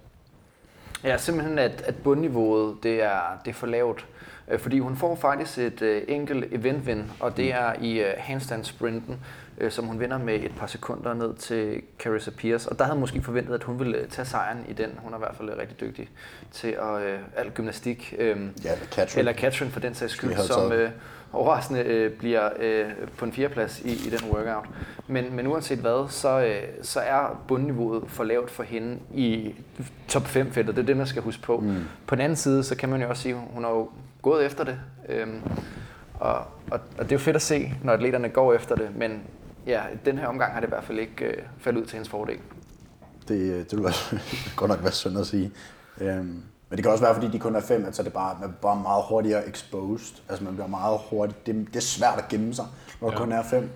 Ja, simpelthen at, at bundniveauet det er, det er for lavt. Øh, Fordi hun får faktisk et øh, enkelt event win, og det er i øh, handstand sprinten. Øh, som hun vinder med et par sekunder ned til Carissa Pierce. Og der havde man måske forventet, at hun ville tage sejren i den. Hun er i hvert fald rigtig dygtig til at, øh, al gymnastik. Øh, Ja, eller Catherine. eller Catherine for den sags skyld, som øh, overraskende øh, bliver øh, på en fjerdeplads i, i den workout. Men, men uanset hvad, så, øh, så er bundniveauet for lavt for hende i top 5 feltet. Det er det, man skal huske på. Mm. På den anden side, så kan man jo også sige, at hun har jo gået efter det. Øhm, og, og, og det er jo fedt at se, når atleterne går efter det, men ja, den her omgang har det i hvert fald ikke øh, faldet ud til hendes fordel. Det, det vil være, godt nok være synd at sige. Øhm, men det kan også være, fordi de kun er fem, at så er det bare, man bare meget hurtigere exposed. Altså man bliver meget hurtigt. Det, det er svært at gemme sig, når Ja. kun er fem.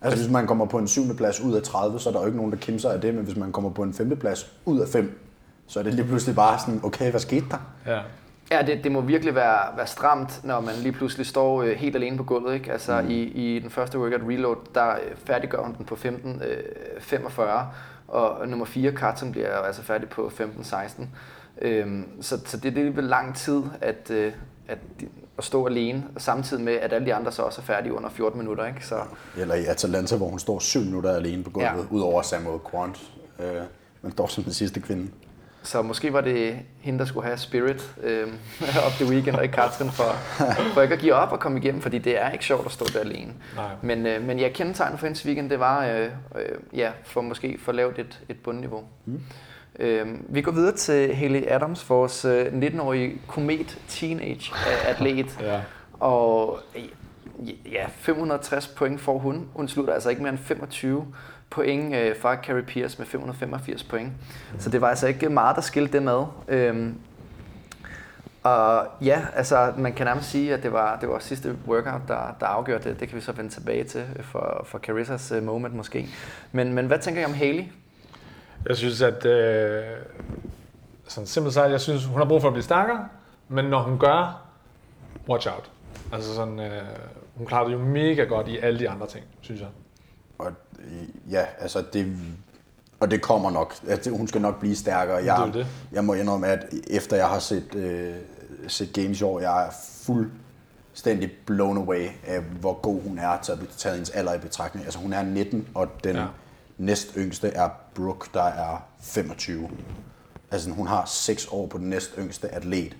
Altså hvis man kommer på en syvende plads ud af 30, så er der jo ikke nogen, der kæmper sig af det. Men hvis man kommer på en femte plads ud af fem, så er det lige pludselig bare sådan, okay, hvad skete der? Ja. Ja, det, det må virkelig være, være stramt, når man lige pludselig står øh, helt alene på gulvet. Ikke? Altså mm. i, i den første workout reload, der øh, færdiggør hun den på 15, øh, 45, og nummer 4, Carton, bliver altså færdig på 15-16. Øhm, så, så det, det er lang tid at, øh, at, at stå alene, samtidig med, at alle de andre så også er færdige under 14 minutter. Ikke? Så, Eller i Atalanta, hvor hun står syv minutter alene på gulvet, Ja. udover Samuel Quant. Øh, men står som den sidste kvinde. Så måske var det hende, der skulle have spirit øh, op the weekend, og ikke Katrin, for, for ikke at give op og komme igennem, fordi det er ikke sjovt at stå der alene. Nej. Men, øh, men jeg kendetegnet for hendes weekend, det var øh, øh, ja, for måske for lavt et, et bundniveau. Mm. Øh, vi går videre til Haley Adams, vores øh, 19-årige komet teenage atlet. Ja. Og ja, 560 point får hun. Hun slutter altså ikke mere end 25 point øh, fra Carrie Pierce med 585 point. Så det var altså ikke meget, der skilte det med. Øhm, og ja, altså man kan nærmest sige, at det var, det var sidste workout, der, der afgjorde det. Det kan vi så vende tilbage til øh, for, for Carissas øh, moment måske. Men, men hvad tænker I om Haley? Jeg synes, at øh, sådan simpelthen sagt, jeg synes, hun har brug for at blive stærkere, men når hun gør, watch out. Altså sådan, øh, hun klarer det jo mega godt i alle de andre ting, synes jeg. Og ja, altså det, og det kommer nok. Altså, hun skal nok blive stærkere. Det er Jeg, jo det. jeg må indrømme, at efter jeg har set, øh, set games i år, jeg er fuldstændig blown away af, hvor god hun er til at tage hendes alder i betragtning. Altså hun er 19, og den Ja. næst yngste er Brooke, der er 25. Altså hun har 6 år på den næst yngste atlet.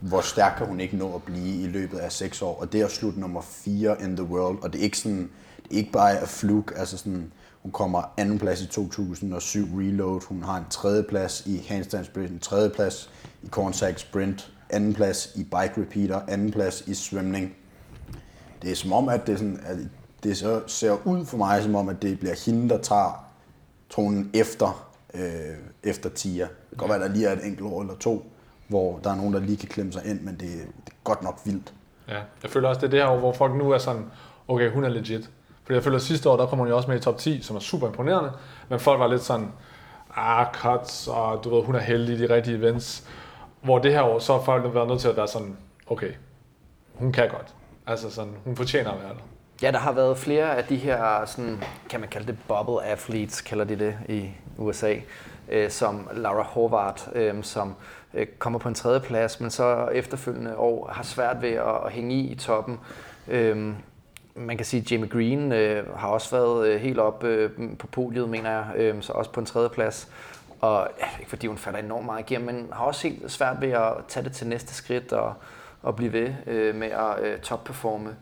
Hvor stærk kan hun ikke nå at blive i løbet af 6 år? Og det er at slutte nummer 4 in the world. Og det er ikke sådan, det ikke bare er fluk, Altså sådan, hun kommer anden plads i 2007 reload. Hun har en tredje plads i handstand sprint, en tredje plads i cornsack sprint, anden plads i bike repeater, anden plads i svømning. Det er som om, at det, sådan, at det så ser ud for mig som om, at det bliver hende, der tager tronen efter, øh, efter Tia. Det kan godt være, at der lige er et enkelt år eller to, hvor der er nogen, der lige kan klemme sig ind, men det, det er godt nok vildt. Ja. Jeg føler også, det er det her, år, hvor folk nu er sådan, okay, hun er legit. Fordi jeg føler, at sidste år, der kom hun jo også med i top 10, som er super imponerende, men folk var lidt sådan, ah, cuts, og du ved, hun er heldig i de rigtige events. Hvor det her år, så har folk været nødt til at være sådan, okay, hun kan godt. Altså sådan, hun fortjener at være der. Ja, der har været flere af de her, sådan, kan man kalde det bubble athletes, kalder de det i USA, øh, som Laura Horvath, øh, som øh, kommer på en tredje plads, men så efterfølgende år har svært ved at, at hænge i i toppen. Øh, man kan sige, at Jamie Green øh, har også været øh, helt op øh, på podiet, mener jeg, øh, så også på en tredje plads. Og ikke fordi hun falder enormt meget igennem, men har også helt svært ved at tage det til næste skridt og, og blive ved øh, med at øh, topperforme.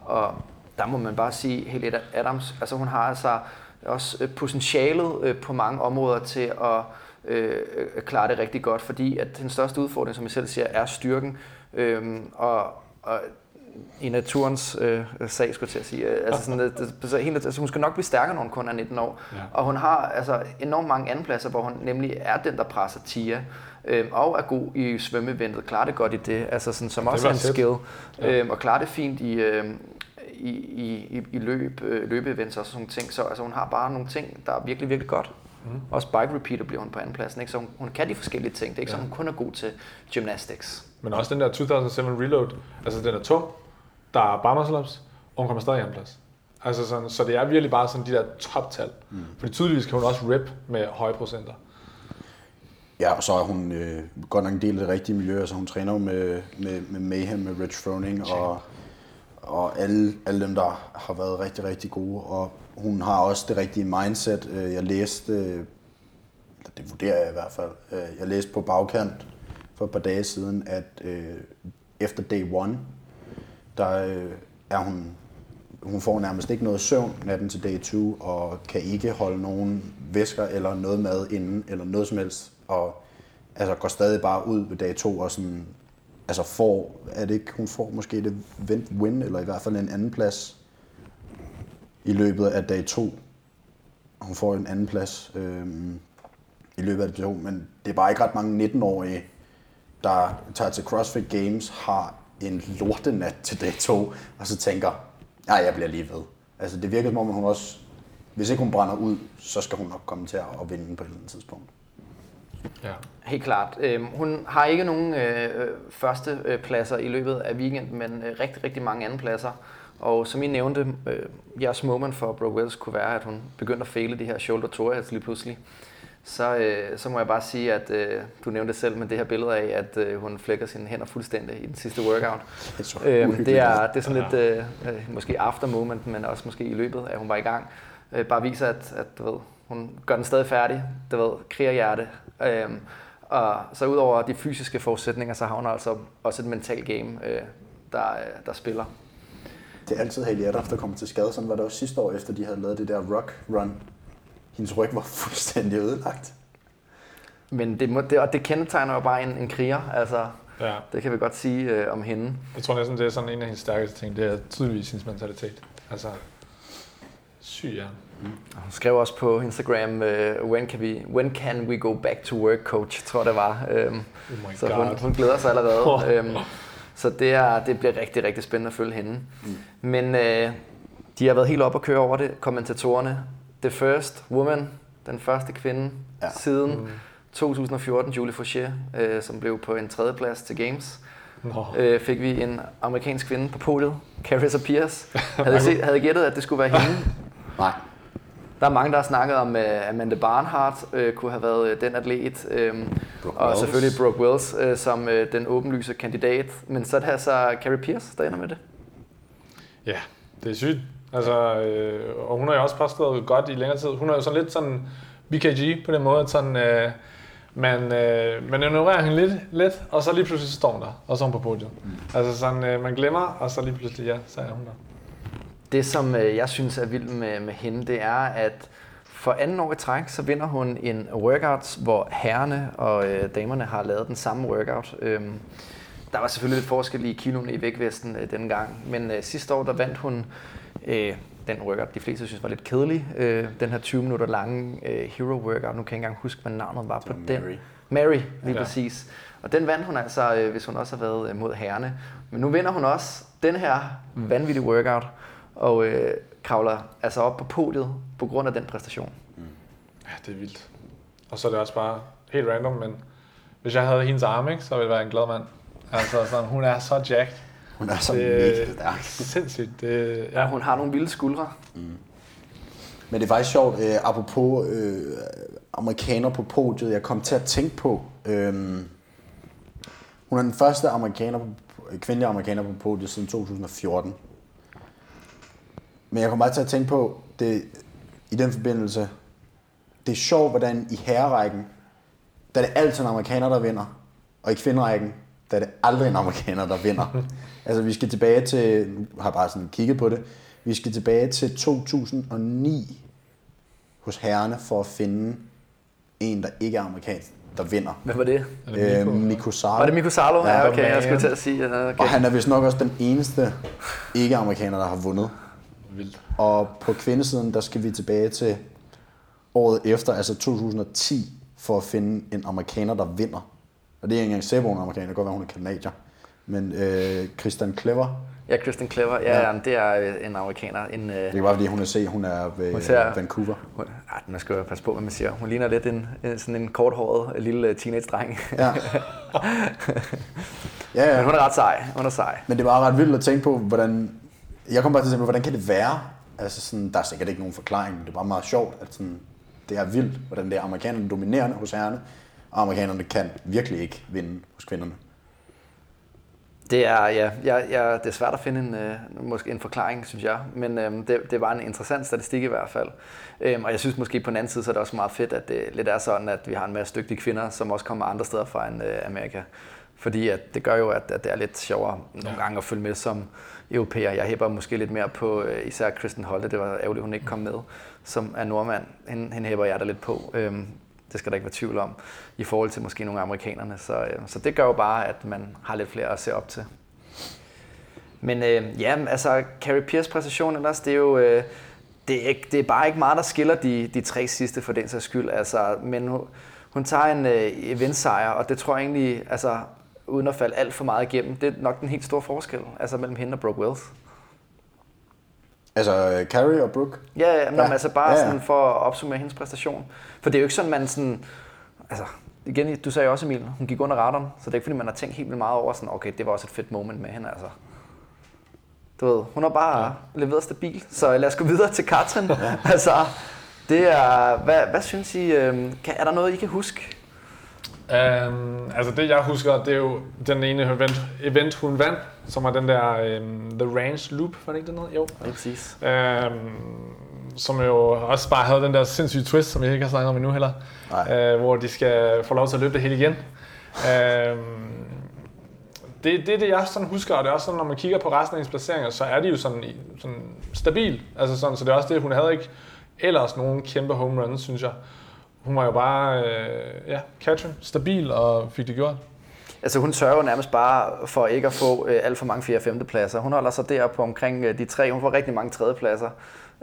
Og der må man bare sige, Helena Adams, altså hun har altså også øh, potentialet øh, på mange områder til at øh, klare det rigtig godt, fordi at den største udfordring, som jeg selv siger, er styrken. Øh, og, og i naturens øh, sag, skulle jeg til at sige. Øh, Altså sådan, det, det, så helt, altså hun skal nok blive stærkere, når hun kun er 19 år. Ja. Og hun har altså enormt mange andenpladser, hvor hun nemlig er den, der presser Tia. Øhm, og er god i svømmeventet, klarer det godt i det, altså sådan, som Det også er en fedt. skill. Ja. Øhm, og klarer det fint i, øhm, i, i, i, løb, øh, løbeevents og sådan nogle ting. Så altså, hun har bare nogle ting, der er virkelig, virkelig godt. Mm. Også bike repeater bliver hun på andenpladsen, ikke? så hun, hun kan de forskellige ting. Det er ikke. Ja. så, hun kun er god til gymnastics. Men også den der 2007 reload, altså den er tung, der er bare ups, og hun kommer stadig i anden plads. Altså sådan, så det er virkelig bare sådan de der toptal. Mm. Fordi tydeligvis kan hun også rip med høje procenter. Ja, og så er hun øh, godt nok en del af det rigtige miljø. Altså hun træner jo med, med, med Mayhem, med Rich Froning og, og alle, alle dem, der har været rigtig, rigtig gode. Og hun har også det rigtige mindset. Øh, Jeg læste, øh, eller det vurderer jeg i hvert fald, øh, jeg læste på bagkant for et par dage siden, at øh, efter day one, der øh, er hun, hun får nærmest ikke noget søvn natten til day 2, og kan ikke holde nogen væsker eller noget mad inden, eller noget som helst, og altså går stadig bare ud ved dag 2 og sådan, altså får, er det ikke, hun får måske det vent win, eller i hvert fald en anden plads i løbet af dag 2. Hun får en anden plads øh, i løbet af dag 2, men det er bare ikke ret mange 19-årige, der tager til CrossFit Games, har en lortenat til dag 2, og så tænker, ja, jeg bliver lige ved. Altså det virker som om, at hun også, hvis ikke hun brænder ud, så skal hun nok komme til at vinde på et eller andet tidspunkt. Ja. Helt klart. Øhm, hun har ikke nogen øh, første øh, pladser i løbet af weekenden, men øh, rigtig, rigtig mange anden pladser. Og som I nævnte, øh, jeres moment for Brooke Wells kunne være, at hun begyndte at fejle de her shoulder tours lige pludselig. Så, øh, så må jeg bare sige, at øh, du nævnte selv med det her billede af, at øh, hun flækker sine hænder fuldstændig i den sidste workout. Det så Øhm, det, er, det er sådan lidt, øh, øh, måske after moment, men også måske i løbet, at hun var i gang. Øh, bare viser, at, at du ved, hun gør den stadig færdig. Du ved, krigerhjerte. Øhm, og så udover de fysiske forudsætninger, så har hun altså også et mental game, øh, der, øh, der spiller. Det er altid Haley Adolf, der kommer til skade. Sådan var det også sidste år, efter de havde lavet det der rock run. Hendes ryg var fuldstændig ødelagt. Men det, må, det, og det kendetegner jo bare en, en kriger. Altså, ja. det kan vi godt sige øh, om hende. Jeg tror næsten, det er sådan en af hendes stærkeste ting. Det er tydeligvis hendes mentalitet. Altså, syg ja. Hun skrev også på Instagram, øh, when, can we, when can we go back to work, coach, tror det var. Øhm, Oh så god. hun, hun glæder sig allerede. øhm, så det, er, det bliver rigtig, rigtig spændende at følge hende. Mm. Men øh, de har været helt op at køre over det, kommentatorerne. The first woman, den første kvinde Ja. siden mm. 2014, Julie Fauché, øh, som blev på en tredjeplads til Games. Nå. Øh, fik vi en amerikansk kvinde på podiet, Carissa Pierce. Havde, set, havde gættet, at det skulle være hende? Nej. Der er mange, der har snakket om, at Amanda Barnhart øh, kunne have været øh, den atlet, øh, og Wells. selvfølgelig Brooke Wells øh, som øh, den åbenlyse kandidat. Men så er det altså Carrie Pierce, der ender med det. Ja, det er sygt. Altså, øh, og hun har jo også præsteret godt i længere tid. Hun er jo sådan lidt sådan BKG på den måde, at sådan, øh, man, øh, man ignorerer hende lidt, lidt, og så lige pludselig står hun der, og så er hun på podiet. Mm. Altså sådan, øh, man glemmer, og så lige pludselig, ja, så er hun der. Det, som øh, jeg synes er vildt med, med hende, det er, at for anden år i træk, så vinder hun en workout, hvor herrene og øh, damerne har lavet den samme workout. Øhm, der var selvfølgelig lidt forskel i kiloene i vægtvæsten øh, denne gang, men øh, sidste år, der vandt hun øh, den workout, de fleste synes var lidt kedelig. Øh, den her 20 minutter lange øh, hero workout. Nu kan jeg ikke engang huske, hvad navnet var på var den. Mary. Mary, lige Ja. præcis. Og den vandt hun altså, øh, hvis hun også har været øh, mod herrene. Men nu vinder hun også den her vanvittige workout, og øh, kravler altså op på podiet på grund af den præstation. Ja, det er vildt. Og så er det også bare helt random, men hvis jeg havde hendes arme, ikke, så ville jeg være en glad mand. Altså, sådan, hun er så jacked. Hun er så Det mega stærk. sindssygt. Det, Ja, hun har nogle vilde skuldre. Men det er faktisk sjovt, øh, apropos øh, amerikaner på podiet, jeg kom til at tænke på. Øh, hun er den første amerikaner på, kvindelige amerikaner på podiet siden 2014. Men jeg kom bare til at tænke på, det, i den forbindelse, det er sjovt, hvordan i herrerækken, der er det altid en amerikaner, der vinder. Og i kvinderækken, der er det aldrig en amerikaner, der vinder. altså vi skal tilbage til, nu har jeg bare sådan kigget på det, vi skal tilbage til 2009 hos herrerne for at finde en, der ikke er amerikansk, der vinder. Hvad var det? Det Øh, Miko? Miko Salo. Var det Miko Salo? Ja, Ja, okay, jeg skulle til at sige. ja, Okay. Og han er vist nok også den eneste ikke-amerikaner, der har vundet. Vildt. Og på kvindesiden, der skal vi tilbage til året efter, altså 2010, for at finde en amerikaner, der vinder. Og det er ikke engang Sebon amerikaner, det kan godt være, hun er kanadier. Men øh, Christian Clever, Ja, Kristen Clever. Ja, Ja. ja. det er øh, en amerikaner. En, øh, det er bare fordi, hun er se, hun er ved Hun ser- Vancouver. Hun, ej, man skal jo passe på, hvad man siger. Hun ligner lidt en, en sådan en korthåret lille teenage-dreng. Ja. ja, ja. Men hun er ret sej. Hun er sej. Men det var ret vildt at tænke på, hvordan... Jeg kom bare til at tænke på, hvordan kan det være? Altså sådan, der er sikkert ikke nogen forklaring, men det er bare meget sjovt, at sådan, det er vildt, hvordan det er amerikanerne dominerende hos herrerne, og amerikanerne kan virkelig ikke vinde hos kvinderne. Det er, ja, ja, ja, det er svært at finde en, øh, måske en forklaring, synes jeg. Men øhm, det, det var en interessant statistik i hvert fald. Øhm, og jeg synes måske på den anden side, så er det også meget fedt, at det lidt er sådan, at vi har en masse dygtige kvinder, som også kommer andre steder fra end øh, Amerika. Fordi at det gør jo, at, at det er lidt sjovere nogle gange at følge med som europæer. Jeg hæber måske lidt mere på øh, især Kristen Holte. Det var ærgerligt, hun ikke kom med, som er nordmand. Hende, hende hæber jeg da lidt på. Øhm, det skal der ikke være tvivl om, i forhold til måske nogle amerikanerne. Så, øh, så det gør jo bare, at man har lidt flere at se op til. Men øh, ja, altså Carrie Pierce præstation ellers, det er jo... Øh, det er, ikke, det er bare ikke meget, der skiller de, de tre sidste for den sags skyld. Altså, men hun, hun tager en øh, eventsejr, og det tror jeg egentlig, altså, uden at falde alt for meget igennem, det er nok den helt store forskel altså, mellem hende og Brooke Wells. Altså uh, Carrie og Brooke? Ja, ja, men ja. altså bare ja, ja. sådan for at opsummere hendes præstation. For det er jo ikke sådan, man sådan... Altså, igen, du sagde også, Emil, hun gik under radaren, så det er ikke fordi, man har tænkt helt vildt meget over sådan, okay, det var også et fedt moment med hende, altså. Du ved, hun har bare ja. leveret stabilt, så lad os gå videre til Katrin. Ja. altså, det er, hvad, hvad synes I, øh, kan, er der noget, I kan huske? Um, altså det jeg husker, det er jo den ene event, event hun vandt, som var den der um, The Range Loop, var det ikke den noget? Jo. Ja, præcis. Um, som jo også bare havde den der sindssyge twist, som jeg ikke har snakket om endnu heller. Uh, hvor de skal få lov til at løbe det hele igen. Uh, det, det er det, jeg sådan husker, og det er også sådan, når man kigger på resten af hendes placeringer, så er de jo sådan, sådan stabil. Altså sådan, så det er også det, hun havde ikke ellers nogen kæmpe home runs, synes jeg. Hun var jo bare, øh, ja, catcher, stabil og fik det gjort. Altså hun sørger nærmest bare for ikke at få øh, alt for mange 4. og 5. pladser. Hun holder sig der på omkring øh, de tre. Hun får rigtig mange 3. pladser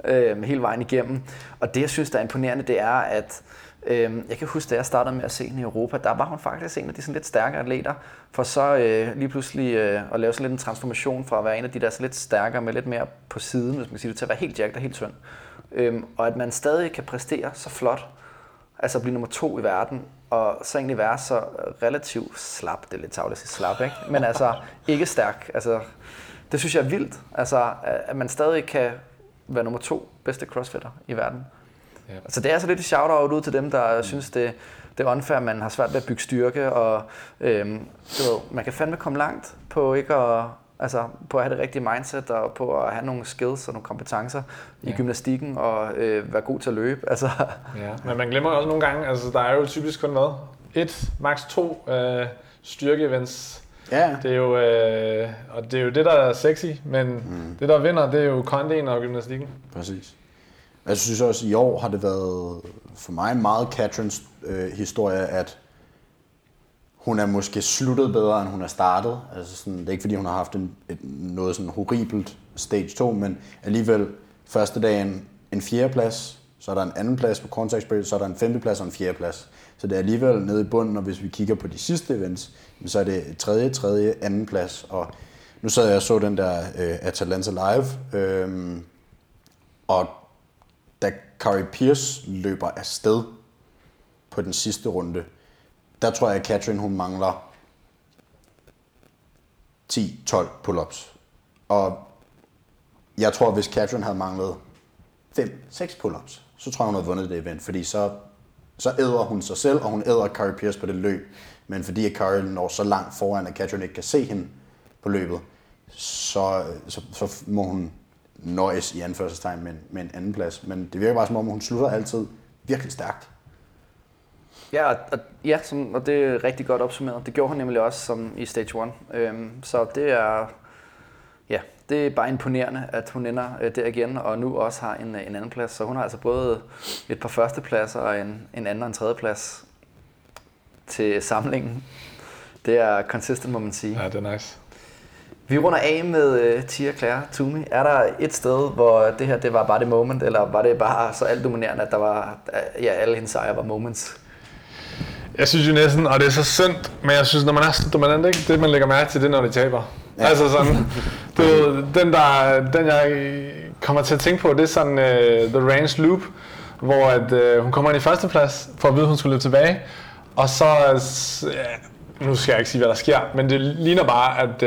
øh, hele vejen igennem. Og det, jeg synes, der er imponerende, det er, at øh, jeg kan huske, da jeg startede med at se hende i Europa, der var hun faktisk en af de sådan lidt stærkere atleter. For så øh, lige pludselig øh, at lave sådan lidt en transformation fra at være en af de der så lidt stærkere med lidt mere på siden, hvis man kan sige det, til at være helt jacked og helt tynd. Øh, og at man stadig kan præstere så flot, altså blive nummer to i verden, og så egentlig være så relativt slap, det er lidt tavligt at sige slap, ikke? men altså ikke stærk. Altså, det synes jeg er vildt, altså, at man stadig kan være nummer to bedste crossfitter i verden. Ja. Så det er altså lidt et shout-out ud til dem, der mm. synes, det, det er unfair, at man har svært ved at bygge styrke, og øhm, du ved, man kan fandme komme langt på ikke at, Altså på at have det rigtige mindset og på at have nogle skills og nogle kompetencer ja. i gymnastikken og øh, være god til at løbe. Altså. Ja, men man glemmer også nogle gange, altså der er jo typisk kun hvad? Et, max to øh, styrke-events. Ja. Det er jo, øh, og det er jo det, der er sexy, men mm. det, der vinder, det er jo kondien og gymnastikken. Præcis. Jeg synes også, at i år har det været for mig meget Katrins øh, historie, at hun er måske sluttet bedre, end hun er startet. Altså sådan, det er ikke, fordi hun har haft en, et, noget sådan horribelt stage 2, men alligevel første dagen en fjerdeplads, så er der en anden plads på contact spirit, så er der en femteplads og en fjerdeplads. Så det er alligevel nede i bunden, og hvis vi kigger på de sidste events, så er det tredje, tredje, anden plads. Og nu sad jeg og så den der øh, Atalanta Live, øh, og da Carrie Pierce løber afsted på den sidste runde, der tror jeg, at Katrin hun mangler 10-12 pull-ups. Og jeg tror, hvis Katrin havde manglet 5-6 pull-ups, så tror jeg, hun havde vundet det event, fordi så, så æder hun sig selv, og hun æder Carrie Pierce på det løb. Men fordi at Carrie når så langt foran, at Katrin ikke kan se hende på løbet, så, så, så må hun nøjes i anførselstegn med, med en anden plads. Men det virker bare som om, hun slutter altid virkelig stærkt. Ja, og, og, ja som, og det er rigtig godt opsummeret. Det gjorde hun nemlig også som i Stage 1. Øhm, så det er, ja, det er bare imponerende, at hun ender øh, der igen, og nu også har en, en anden plads. Så hun har altså både et par førstepladser og en, en anden og en tredje plads til samlingen. Det er consistent, må man sige. Ja, det er nice. Vi runder af med uh, Tia Claire Toomey. Er der et sted, hvor det her det var bare det moment, eller var det bare så alt dominerende, at der var, ja, alle hendes sejre var moments? Jeg synes jo næsten, og det er så synd, men jeg synes, når man er så dominant, ikke? det man lægger mærke til, det er, når de taber. Ja. Altså sådan, du, den, der, den jeg kommer til at tænke på, det er sådan uh, The Range Loop, hvor at, uh, hun kommer ind i første plads, for at vide, at hun skulle løbe tilbage. Og så, ja, nu skal jeg ikke sige, hvad der sker, men det ligner bare, at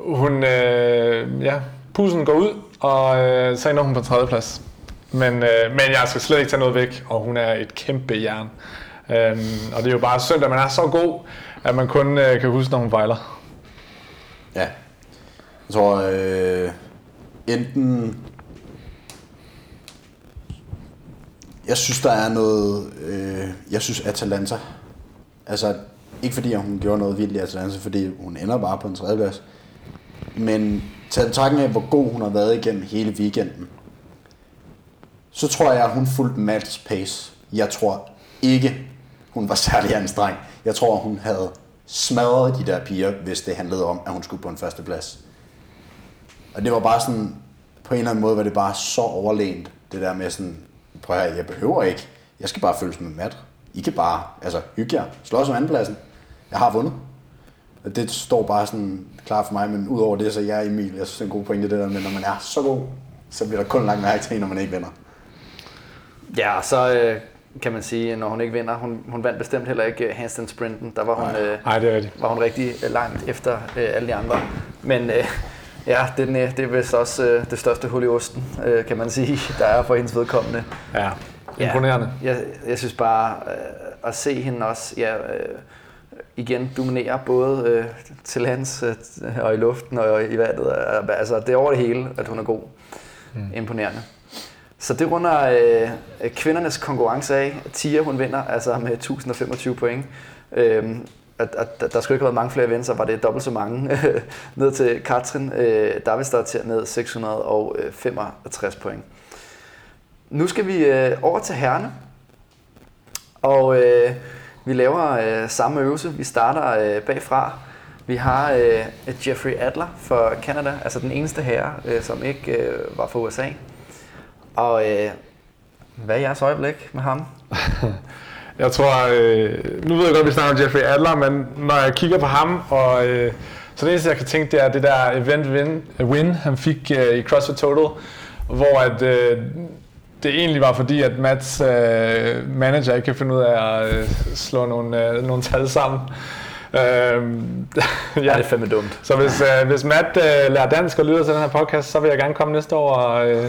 uh, hun, uh, ja, pusen går ud, og uh, så ender hun på tredje plads. Men, uh, men jeg skal slet ikke tage noget væk, og hun er et kæmpe jern. Øhm, og det er jo bare synd, at man er så god, at man kun øh, kan huske, når hun fejler. Ja. Jeg tror, øh, enten... Jeg synes, der er noget... Øh, jeg synes, Atalanta... Altså, ikke fordi hun gjorde noget vildt i Atalanta, fordi hun ender bare på en tredjeplads. Men taget tanken af, hvor god hun har været igennem hele weekenden, så tror jeg, at hun fulgte Mads pace. Jeg tror ikke, hun var særlig anstrengt. Jeg tror, hun havde smadret de der piger, hvis det handlede om, at hun skulle på en førsteplads. Og det var bare sådan, på en eller anden måde var det bare så overlænt, det der med sådan, prøv at jeg behøver ikke, jeg skal bare følges med mat. I kan bare, altså hygge jer, slås om andenpladsen. Jeg har vundet. Og det står bare sådan klar for mig, men udover det, så jeg er Emil, jeg synes, det er en god pointe, det der med, når man er så god, så bliver der kun langt mærke til, når man ikke vinder. Ja, så øh, kan man sige, når hun ikke vinder, hun, hun vandt bestemt heller ikke øh, handstand sprinten. Der var hun, øh, Nej, det er var hun rigtig øh, langt efter øh, alle de andre. Men øh, ja, det, er, det er vist også øh, det største hul i osten, øh, kan man sige, der er for hendes vedkommende. Ja, imponerende. Ja, jeg, jeg synes bare, øh, at se hende også ja, øh, igen dominere både øh, til lands øh, og i luften og i vandet. Øh, altså, det er over det hele, at hun er god. Mm. Imponerende. Så det runder øh, øh, kvindernes konkurrence af. Tia, hun vinder altså med 1025 point. Øhm, at, at, der skulle ikke have været mange flere events, så var det dobbelt så mange ned til Katrin. Øh, der vil stå til ned 665 point. Nu skal vi øh, over til herrene. Og øh, vi laver øh, samme øvelse. Vi starter øh, bagfra. Vi har øh, Jeffrey Adler for Canada, altså den eneste herre, øh, som ikke øh, var fra USA. Og øh, hvad er jeres øjeblik med ham? jeg tror, øh, nu ved jeg godt, at vi snakker om Jeffrey Adler, men når jeg kigger på ham, og øh, så det eneste, jeg kan tænke, det er det der event win, win han fik øh, i CrossFit Total, hvor at, øh, det egentlig var fordi, at Mats øh, manager ikke kan finde ud af at øh, slå nogle, øh, nogle tal sammen. Øhm, ja. ja, det er fandme dumt. Så hvis, øh, hvis Matt øh, lærer dansk og lytter til den her podcast, så vil jeg gerne komme næste år og øh,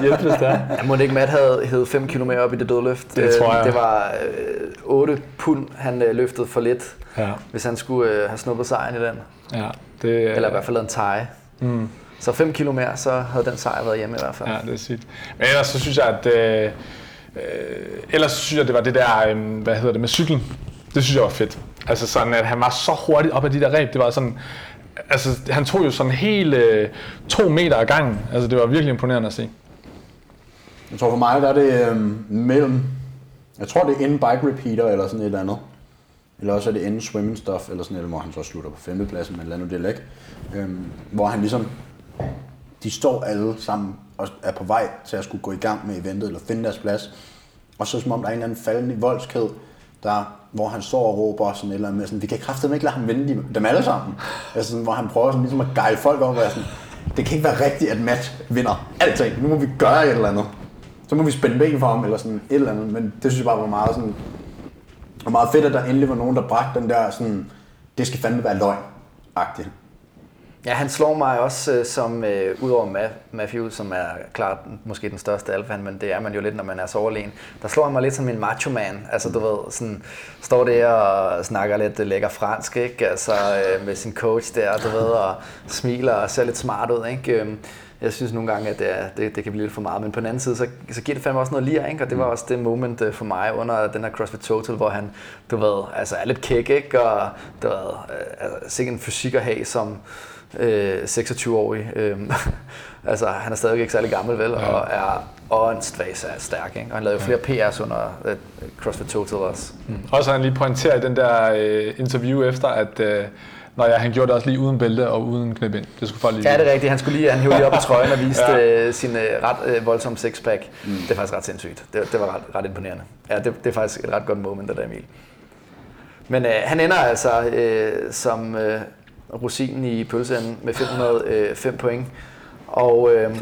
hjælpe, hvis det er. Jeg må ikke Matt havde hævet 5 km op i det dødløft. Det tror jeg. Det var øh, 8 pund, han øh, løftede for lidt, ja. hvis han skulle øh, have snuppet sejren i den. Ja, det, øh, Eller i hvert fald lavet en tie. Mm. Så 5 km mere, så havde den sejr været hjemme i hvert fald. Ja, det er sygt. Men ellers så synes jeg, at... Øh, øh, ellers synes jeg, det var det der, øh, hvad hedder det, med cyklen. Det synes jeg var fedt. Altså sådan, at han var så hurtigt op ad de der ræb. Det var sådan, altså han tog jo sådan helt øh, to meter ad gangen. Altså det var virkelig imponerende at se. Jeg tror for mig, der er det øh, mellem, jeg tror det er inden bike repeater eller sådan et eller andet. Eller også er det inden swimming stuff, eller sådan eller hvor han så slutter på femtepladsen, men lad nu det lægge. Øhm, hvor han ligesom, de står alle sammen og er på vej til at skulle gå i gang med eventet, eller finde deres plads. Og så som om der er en eller anden faldende i voldskæde, der, hvor han står og råber sådan eller med sådan, vi kan kraftedeme ikke lade ham vinde dem alle sammen. Altså sådan, hvor han prøver sådan, ligesom at gejle folk op, og sådan, det kan ikke være rigtigt, at Matt vinder alting. Nu må vi gøre et eller andet. Så må vi spænde ben for ham, eller sådan et eller andet. Men det synes jeg bare var meget sådan, var meget fedt, at der endelig var nogen, der bragte den der sådan, det skal fandme være løgn-agtigt. Ja, han slår mig også øh, som, øh, udover Matthew, som er klart måske den største alfan, men det er man jo lidt, når man er så overlegen. Der slår han mig lidt som en macho man. Altså, du ved, sådan, står der og snakker lidt lækker fransk, ikke? Altså, øh, med sin coach der, du ved, og smiler og ser lidt smart ud, ikke? Øhm, jeg synes nogle gange, at det, er, det, det kan blive lidt for meget, men på den anden side, så, så giver det fandme også noget lir, ikke? og det var også det moment øh, for mig under den her CrossFit Total, hvor han, du ved, altså er lidt kæk, ikke? og du ved, øh, sikkert en fysik at have som, øh, 26-årig. Øh, altså, han er stadig ikke særlig gammel, vel, ja. og er åndssvagt stærk. Ikke? Og han lavede jo flere PR's under uh, CrossFit Total også. Mm. Også han lige pointerer i den der uh, interview efter, at uh, Nå ja, han gjorde det også lige uden bælte og uden knæbind. Det skulle folk lige Ja, det er rigtigt. Han skulle lige, han hævde lige op i trøjen og viste ja. uh, sin uh, ret uh, voldsomme sixpack. Mm. Det er faktisk ret sindssygt. Det, det var ret, ret imponerende. Ja, det, det er faktisk et ret godt moment, det der Emil. Men uh, han ender altså uh, som uh, rosinen i pølseenden med 505 øh, point. Og øh,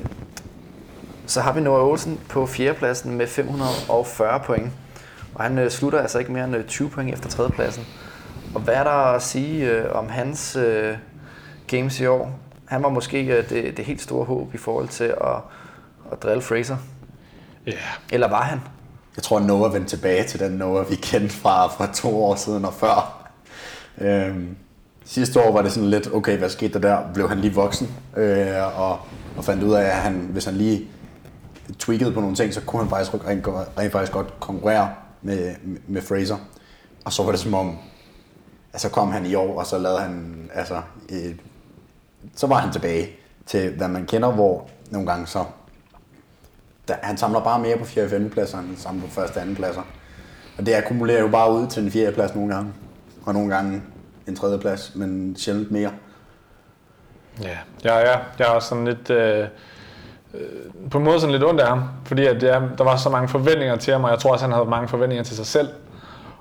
så har vi Noah Olsen på fjerdepladsen med 540 point. Og han øh, slutter altså ikke mere end 20 øh, point efter tredjepladsen. Og hvad er der at sige øh, om hans øh, games i år? Han var måske øh, det, det helt store håb i forhold til at, at drille Fraser. Ja. Yeah. Eller var han? Jeg tror, Noah vendte tilbage til den Noah, vi kendte fra, fra to år siden og før. Øhm, Sidste år var det sådan lidt, okay, hvad skete der der? Blev han lige voksen? Øh, og, og fandt ud af, at han, hvis han lige tweakede på nogle ting, så kunne han faktisk rent, rent faktisk godt konkurrere med, med Fraser. Og så var det som om, at så kom han i år, og så lavede han, altså, øh, så var han tilbage til, hvad man kender, hvor nogle gange så, der, han samler bare mere på 4. og 5. pladser, end han samler på 1. og 2. pladser. Og det akkumulerer jo bare ud til en 4. plads nogle gange, og nogle gange en tredje plads, men sjældent mere. Ja, ja, ja. Jeg er også sådan lidt... Øh, øh, på en måde sådan lidt ondt af ham, fordi at det der var så mange forventninger til ham, og jeg tror også, han havde mange forventninger til sig selv.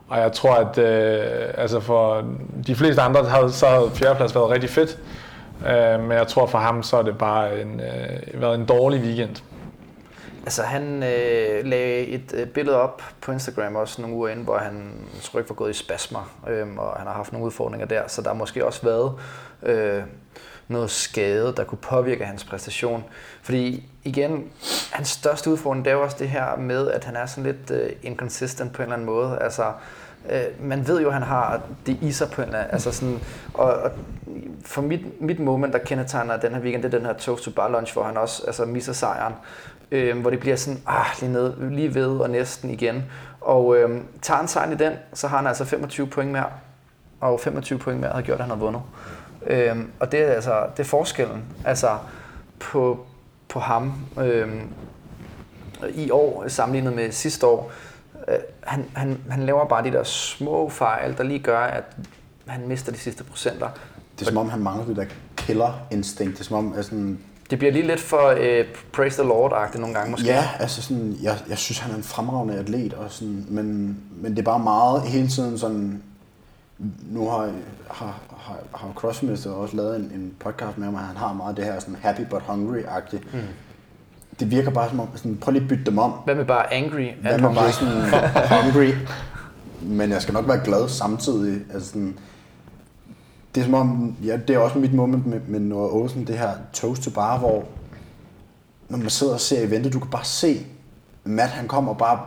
Og jeg tror, at øh, altså for de fleste andre havde, så havde fjerdeplads været rigtig fedt. Øh, men jeg tror for ham, så er det bare en, øh, været en dårlig weekend. Altså han øh, lagde et øh, billede op på Instagram også nogle uger inden, hvor han tror ikke var gået i spasmer, øh, og han har haft nogle udfordringer der, så der har måske også været øh, noget skade, der kunne påvirke hans præstation. Fordi igen, hans største udfordring, det er jo også det her med, at han er sådan lidt øh, inconsistent på en eller anden måde. Altså, øh, man ved jo, at han har det i sig på en eller anden altså sådan, og, og for mit, mit moment, der kendetegner den her weekend, det er den her toast to bar lunch, hvor han også altså, misser sejren øh, hvor det bliver sådan, ah, lige, ned, lige ved og næsten igen. Og øh, tager han sejren i den, så har han altså 25 point mere, og 25 point mere har gjort, at han har vundet. Øh, og det er altså det er forskellen altså på, på ham øh, i år sammenlignet med sidste år. Øh, han, han, han laver bare de der små fejl, der lige gør, at han mister de sidste procenter. Det er som om, han mangler det der killer-instinkt. Det er som om, altså, sådan, det bliver lige lidt for uh, praise the Lord-agtigt nogle gange måske. Ja, altså sådan, jeg, jeg synes, han er en fremragende atlet, og sådan, men, men det er bare meget hele tiden sådan, nu har, har, har, har CrossFit også lavet en, en podcast med ham, og han har meget det her sådan happy but hungry-agtigt. Mm. Det virker bare som om, sådan, prøv lige at bytte dem om. Hvad med bare angry? Hvad med bare sådan hungry? Men jeg skal nok være glad samtidig. Altså sådan, det er som om, ja, det er også mit moment med, med Noah Olsen, det her toast to bar, hvor når man sidder og ser eventet, du kan bare se, Matt han kommer bare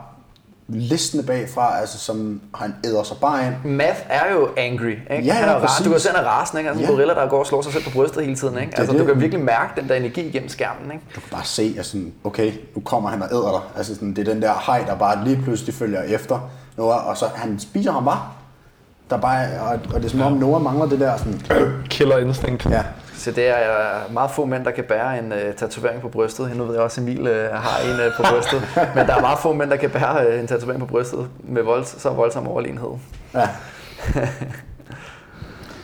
listende bagfra, altså som han æder sig bare ind. Matt er jo angry, ikke? Ja, han er ras, du kan se, han er rasende, ikke? Altså ja. en gorilla, der går og slår sig selv på brystet hele tiden, ikke? Altså, det. du kan virkelig mærke den der energi igennem skærmen, ikke? Du kan bare se, altså, okay, nu kommer han og æder dig. Altså, sådan, det er den der hej, der bare lige pludselig følger efter. Noah, og så han spiser ham bare. Der bare, og, og det er som om Noah mangler det der sådan... Killer instinct. Ja. Så det er meget få mænd, der kan bære en uh, tatovering på brystet. Nu ved jeg også, at Emil uh, har en uh, på brystet. Men der er meget få mænd, der kan bære uh, en tatovering på brystet med vold, så voldsom overlegenhed. Ja.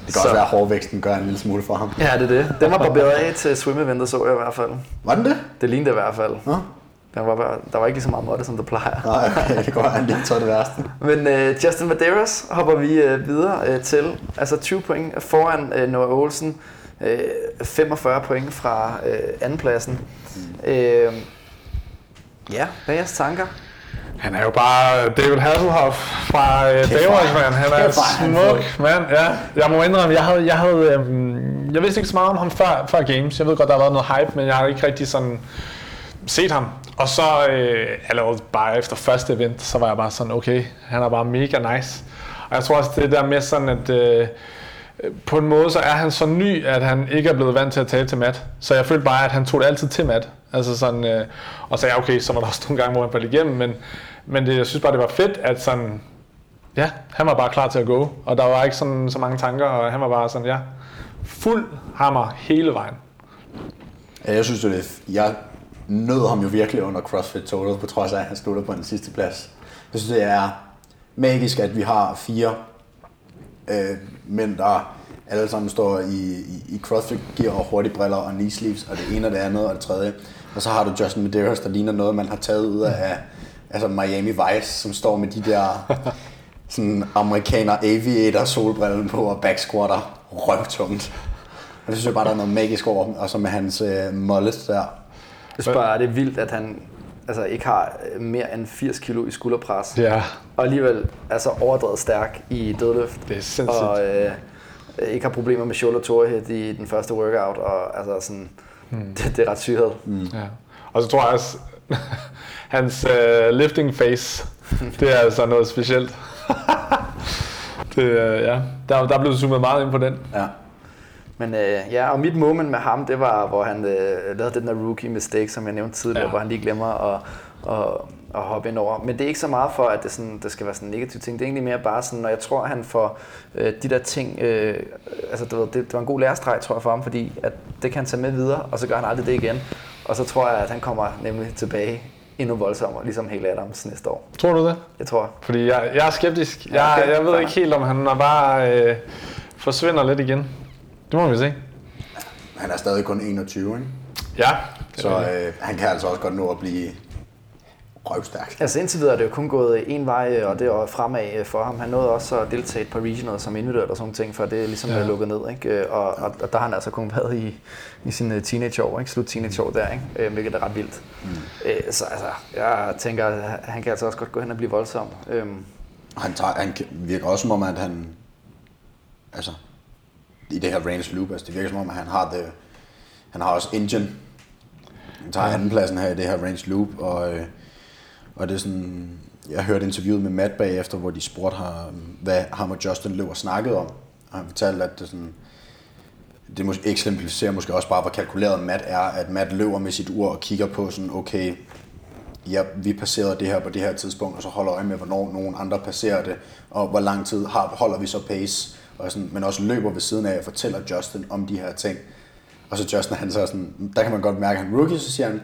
Det kan så. også være, at hårvæksten gør en lille smule for ham. Ja, det er det. Den var barberet af til swim så jeg i hvert fald. Var den det? Det lignede i hvert fald. Ja. Der var, der var ikke lige så meget måtte, som det plejer. Nej, okay, det går han tager det værste. Men uh, Justin Medeiros hopper vi uh, videre uh, til. Altså 20 point foran uh, Noah Olsen. Uh, 45 point fra uh, andenpladsen. Mm. Uh, ja, hvad er jeres tanker? Han er jo bare David Hasselhoff fra uh, Davos, man. Han er en smuk mand. Ja, jeg må indrømme, jeg havde, jeg havde, um, jeg vidste ikke så meget om ham før, før Games. Jeg ved godt, der har været noget hype, men jeg har ikke rigtig sådan set ham. Og så øh, allerede bare efter første event, så var jeg bare sådan, okay, han er bare mega nice. Og jeg tror også, det der med sådan, at øh, på en måde, så er han så ny, at han ikke er blevet vant til at tale til Matt. Så jeg følte bare, at han tog det altid til Matt. Altså sådan, øh, og så ja, okay, så var der også nogle gange, hvor han faldt igennem, men, men det, jeg synes bare, det var fedt, at sådan, ja, han var bare klar til at gå, og der var ikke sådan, så mange tanker, og han var bare sådan, ja, fuld hammer hele vejen. Ja, jeg synes, det er, jeg nød ham jo virkelig under CrossFit Total, på trods af, at han sluttede på den sidste plads. Jeg synes, det er magisk, at vi har fire øh, mænd, der alle sammen står i, i, i CrossFit gear og hurtige briller og knee sleeves, og det ene og det andet og det tredje. Og så har du Justin Medeiros, der ligner noget, man har taget ud af altså Miami Vice, som står med de der sådan amerikaner aviator solbrillen på og backsquatter røvtungt. Og det synes jeg bare, der er noget magisk over, og så med hans øh, mullet der. Jeg synes bare, det er vildt, at han altså, ikke har øh, mere end 80 kilo i skulderpres. Ja. Og alligevel altså, overdrevet stærk i dødløft. Det er sindssygt. Og øh, ikke har problemer med shoulder to head i den første workout. Og altså sådan, hmm. det, det, er ret sygt. Mm. Ja. Og så tror jeg også, hans uh, lifting face, det er altså noget specielt. Det, øh, ja. Der, der blev zoomet meget ind på den. Ja. Men øh, ja, og mit moment med ham, det var, hvor han øh, lavede den der rookie mistake, som jeg nævnte tidligere, Ja. hvor han lige glemmer at, at, at hoppe ind over. Men det er ikke så meget for, at det, sådan, det skal være sådan en negativ ting. Det er egentlig mere bare sådan, når jeg tror, han får øh, de der ting... Øh, altså, du ved, det, det var en god lærestreg, tror jeg, for ham, fordi at det kan han tage med videre, og så gør han aldrig det igen. Og så tror jeg, at han kommer nemlig tilbage endnu voldsommere, ligesom hele Adams næste år. Tror du det? Jeg tror. Fordi jeg, jeg er skeptisk. Ja, Jeg, okay. jeg ved ikke helt, om han er bare øh, forsvinder lidt igen. Det må vi se. Han er stadig kun 21, ikke? Ja. Så øh, han kan altså også godt nå at blive røvstærk. Altså indtil videre er det jo kun gået en vej, og det er fremad for ham. Han nåede også at deltage på regional som individuel og sådan nogle ting, for det er ligesom Ja. ja. lukket ned. Ikke? Og, og, og, der har han altså kun været i, i sine teenageår, ikke? slut teenageår der, ikke? Øh, hvilket er ret vildt. Mm. Øh, så altså, jeg tænker, at han kan altså også godt gå hen og blive voldsom. Øhm, Han, tager, han virker også som om, at han... Altså, i det her range loop, altså det virker som om, at han har det... Han har også engine. Han tager Ja. andenpladsen her i det her range loop, og, øh, og det er sådan... Jeg hørte interviewet med Matt bagefter, hvor de spurgte ham, hvad ham og Justin løb og snakkede om. Og han fortalte, at det sådan... Det måske eksemplificerer måske også bare, hvor kalkuleret Matt er, at Matt løber med sit ur og kigger på sådan, okay, ja, vi passerede det her på det her tidspunkt, og så holder øje med, hvornår nogen andre passerer det, og hvor lang tid har, holder vi så pace, og sådan, men også løber ved siden af og fortæller Justin om de her ting. Og så Justin, han så sådan, der kan man godt mærke, at han er rookie, så siger han,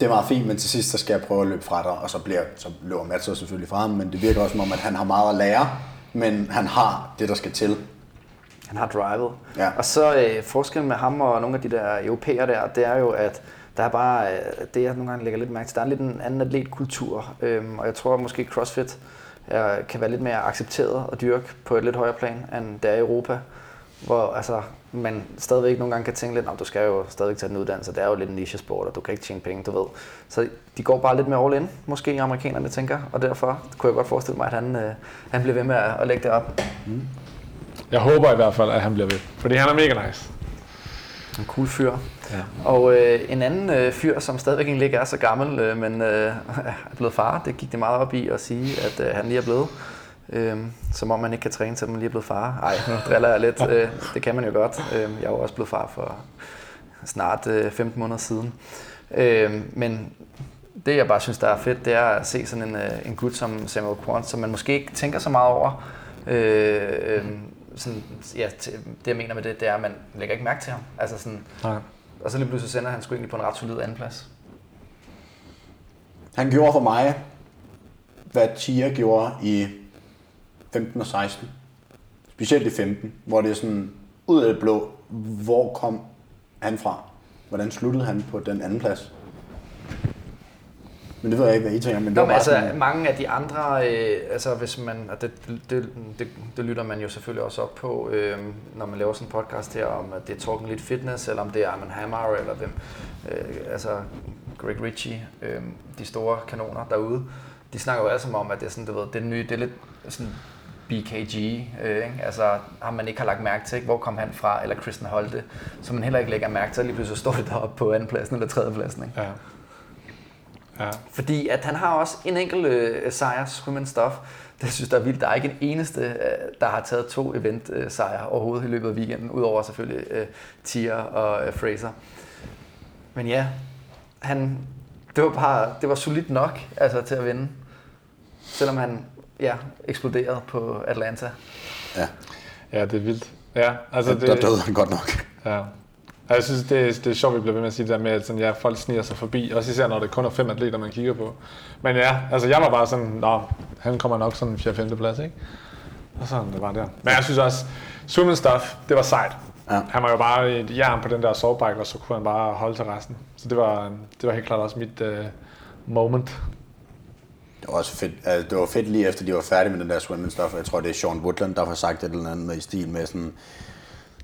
det er meget fint, men til sidst så skal jeg prøve at løbe fra dig, og så, bliver, så løber Matt så selvfølgelig fra ham, men det virker også som om, at han har meget at lære, men han har det, der skal til. han har drivet. Ja. Og så øh, forskellen med ham og nogle af de der europæere der, det er jo, at der er bare, øh, det jeg nogle gange lægger lidt mærke til, der er lidt en anden atletkultur, øhm, og jeg tror måske CrossFit er, kan være lidt mere accepteret og dyrke på et lidt højere plan, end det er i Europa, hvor altså, man stadigvæk nogle gange kan tænke lidt, om du skal jo stadigvæk tage den uddannelse, det er jo lidt en niche-sport, og du kan ikke tjene penge, du ved. Så de går bare lidt mere all in, måske amerikanerne tænker, og derfor kunne jeg godt forestille mig, at han, øh, han bliver ved med at, at lægge det op. Jeg håber i hvert fald, at han bliver ved. Fordi han er mega nice. En cool fyr. Ja. Og øh, en anden øh, fyr, som stadigvæk egentlig ikke er så gammel, øh, men øh, er blevet far, det gik det meget op i at sige, at øh, han lige er blevet. Øh, som om man ikke kan træne, til man lige er blevet far. Ej, nu driller jeg lidt. Øh, det kan man jo godt. Øh, jeg er jo også blevet far for snart øh, 15 måneder siden. Øh, men det, jeg bare synes, der er fedt, det er at se sådan en, øh, en gut som Samuel Quant, som man måske ikke tænker så meget over. Øh, øh, sådan, ja, det jeg mener med det, det er, at man lægger ikke mærke til ham. Altså sådan, Nej og så lige pludselig sender han sgu egentlig på en ret solid andenplads. Han gjorde for mig, hvad Tia gjorde i 15 og 16. Specielt i 15, hvor det er sådan, ud af det blå, hvor kom han fra? Hvordan sluttede han på den anden plads? Men det ved jeg ikke, hvad I tænker, men det Nå, var men altså, sådan, mange af de andre, øh, altså hvis man, og det, det, det, det, lytter man jo selvfølgelig også op på, øh, når man laver sådan en podcast her, om at det er Talking Lidt Fitness, eller om det er Armin Hammer, eller hvem, øh, altså Greg Ritchie, øh, de store kanoner derude, de snakker jo alle sammen om, at det er sådan, du ved, det er nye, det er lidt sådan BKG, øh, ikke? altså ham man ikke har lagt mærke til, ikke? hvor kom han fra, eller Kristen Holte, som man heller ikke lægger mærke til, og lige pludselig står det deroppe på andenpladsen eller tredjepladsen. Ikke? Ja. Ja. Fordi at han har også en enkelt øh, sejr, swim stuff. Det jeg synes der er vildt. Der er ikke en eneste, øh, der har taget to event øh, sejre overhovedet i løbet af weekenden, udover selvfølgelig øh, Tia og øh, Fraser. Men ja, han, det var bare, det var solidt nok altså, til at vinde. Selvom han ja, eksploderede på Atlanta. ja, ja, det er vildt. Ja, altså det, der det, døde han godt nok. Ja. Og jeg synes, det, er- det er sjovt, vi bliver ved med at sige det der med, at sådan, ja, folk sniger sig forbi. Også især, når det kun er fem atleter, man kigger på. Men ja, altså jeg var bare sådan, nå, han kommer nok sådan 4-5. plads, ikke? Og sådan, det var der. Men jeg synes også, swim and stuff, det var sejt. Ja. Han var jo bare et jern på den der soulbike, og så kunne han bare holde til resten. Så det var, det var helt klart også mit uh, moment. Det var også fedt. Altså, det var fedt lige efter, de var færdige med den der swim and stuff. Jeg tror, det er Sean Woodland, der har sagt et eller andet i stil med sådan...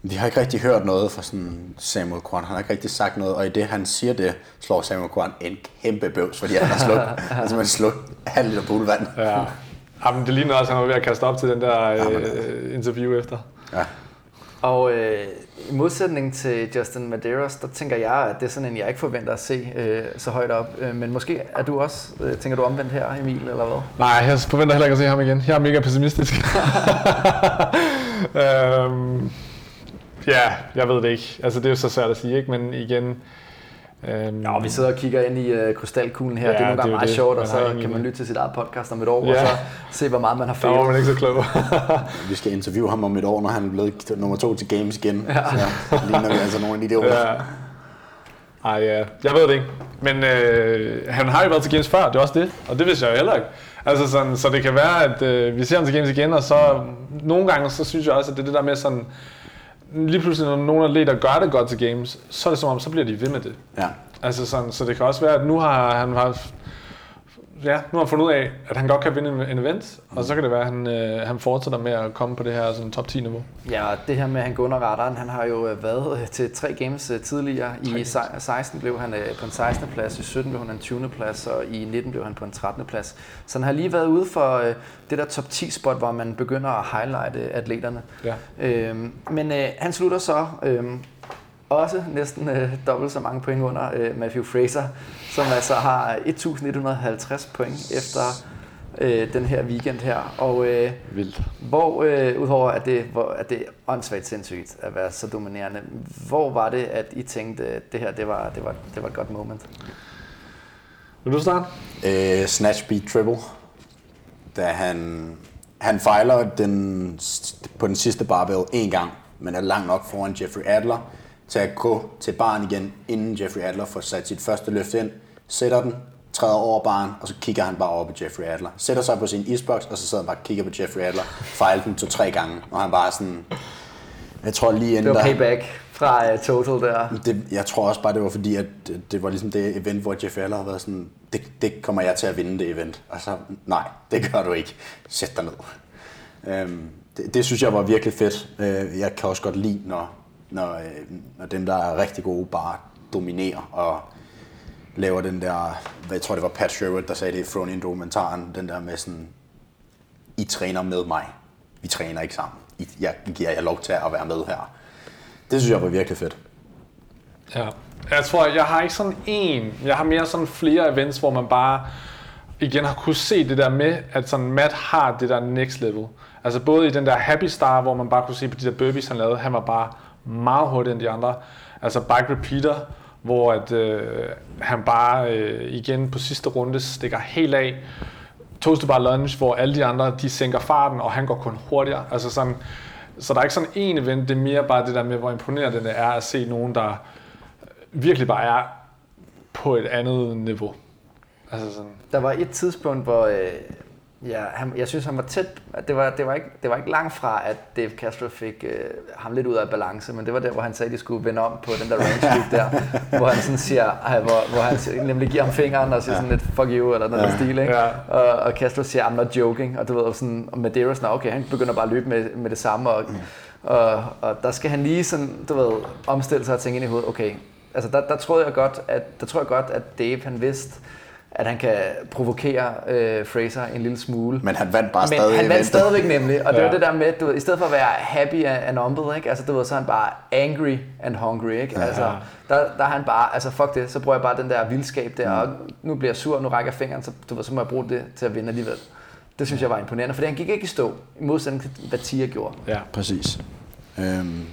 Vi har ikke rigtig hørt noget fra sådan Samuel Kwan. Han har ikke rigtig sagt noget, og i det, han siger det, slår Samuel Kwan en kæmpe bøvs, fordi han har slået, altså, man slået halv liter poolvand. Ja. Jamen, det ligner også, at han var ved at kaste op til den der øh, interview efter. Ja. Og øh, i modsætning til Justin Medeiros, der tænker jeg, at det er sådan en, jeg ikke forventer at se øh, så højt op. Øh, men måske er du også, øh, tænker du omvendt her, Emil, eller hvad? Nej, jeg forventer heller ikke at se ham igen. Jeg er mega pessimistisk. øhm, ja, jeg ved det ikke. Altså, det er jo så svært at sige, ikke? Men igen... Øhm, ja, vi sidder og kigger ind i uh, krystalkuglen her. Ja, det er nogle gange meget det. sjovt, og så kan man lytte til sit eget podcast om et år, ja. og så se, hvor meget man har fejlet. Der var man ikke så klog. vi skal interviewe ham om et år, når han er blevet nummer to til Games igen. Ja. Så ligner vi altså nogle af de der ja. Ej, ja. Jeg ved det ikke. Men øh, han har jo været til Games før, det er også det. Og det vidste jeg jo heller ikke. Altså sådan, så det kan være, at øh, vi ser ham til Games igen, og så nogle gange, så synes jeg også, at det er det der med sådan, lige pludselig, når nogen atleter gør det godt til games, så er det som om, så bliver de ved med det. Ja. Altså sådan, så det kan også være, at nu har han har ja, nu har han fundet ud af, at han godt kan vinde en, event, og så kan det være, at han, øh, han fortsætter med at komme på det her sådan, top 10 niveau. Ja, det her med, at han går under radaren, han har jo øh, været øh, til tre games øh, tidligere. I 16 blev han på en 16. plads, i 17 blev han en 20. plads, og i 19 blev han på en 13. plads. Så han har lige været ude for det der top 10 spot, hvor man begynder at highlighte atleterne. Ja. Øhm, men øh, han slutter så øh, også næsten øh, dobbelt så mange point under øh, Matthew Fraser, som altså har 1150 point efter øh, den her weekend her. Og øh, Vildt. hvor, øh, udover at det, hvor, at det er åndssvagt sindssygt at være så dominerende, hvor var det, at I tænkte, at det her det var, det var, det var et godt moment? Vil du starte? Øh, snatch beat triple. Da han, han fejler den, på den sidste barbell en gang, men er langt nok foran Jeffrey Adler til at gå til barn igen, inden Jeffrey Adler får sat sit første løft ind, sætter den, træder over barn, og så kigger han bare over på Jeffrey Adler. Sætter sig på sin isboks, og så sidder han bare og kigger på Jeffrey Adler, fejler den to-tre gange, og han bare sådan... Jeg tror lige inden Det var payback fra uh, Total der. Det, jeg tror også bare, det var fordi, at det, det var ligesom det event, hvor Jeffrey Adler har været sådan, det, det kommer jeg til at vinde det event. Og så, nej, det gør du ikke. Sæt dig ned. Øhm, det, det, synes jeg var virkelig fedt. Øh, jeg kan også godt lide, når, når, øh, når dem, der er rigtig gode, bare dominerer og laver den der, hvad jeg tror det var Pat Sherwood, der sagde det i Thrown in dokumentaren, den der med sådan, I træner med mig, vi træner ikke sammen. I, jeg giver jer lov til at være med her. Det synes jeg var virkelig fedt. Ja, jeg tror, jeg har ikke sådan en, jeg har mere sådan flere events, hvor man bare igen har kunne se det der med, at sådan Matt har det der next level. Altså både i den der Happy Star, hvor man bare kunne se på de der burpees, han lavede, han var bare meget hurtigere end de andre. Altså bike repeater, hvor at, øh, han bare øh, igen på sidste runde stikker helt af. Toast bar lunge, hvor alle de andre de sænker farten, og han går kun hurtigere. Altså sådan, så der er ikke sådan en event, det er mere bare det der med, hvor imponerende det er at se nogen, der virkelig bare er på et andet niveau. Altså sådan. Der var et tidspunkt, hvor øh, Ja, han, jeg synes, han var tæt. Det var, det var, ikke, det var ikke langt fra, at Dave Castro fik øh, ham lidt ud af balance, men det var der, hvor han sagde, at de skulle vende om på den der range loop der, hvor han sådan siger, øh, hvor, hvor han nemlig giver ham fingeren og siger sådan lidt, fuck you, eller noget ja. stil, ikke? Ja. Og, og Castro siger, I'm not joking, og du ved, sådan, og Medeiros, okay, han begynder bare at løbe med, med det samme, og, mm. og, og, der skal han lige sådan, du ved, omstille sig og tænke ind i hovedet, okay, altså der, der troede jeg godt, at, der tror jeg godt, at Dave, han vidste, at han kan provokere øh, Fraser en lille smule. Men han vandt bare Men stadig. han vandt stadigvæk nemlig, og det ja. var det der med, du ved, i stedet for at være happy and humble, ikke? Altså, du ved, så er han bare angry and hungry, ikke? Ja. Altså, der, der er han bare, altså fuck det, så bruger jeg bare den der vildskab der, mm. og nu bliver jeg sur, nu rækker fingeren, så, du ved, så må jeg bruge det til at vinde alligevel. Det synes jeg var imponerende, for han gik ikke i stå, i modsætning til hvad Tia gjorde. Ja, præcis. Øhm,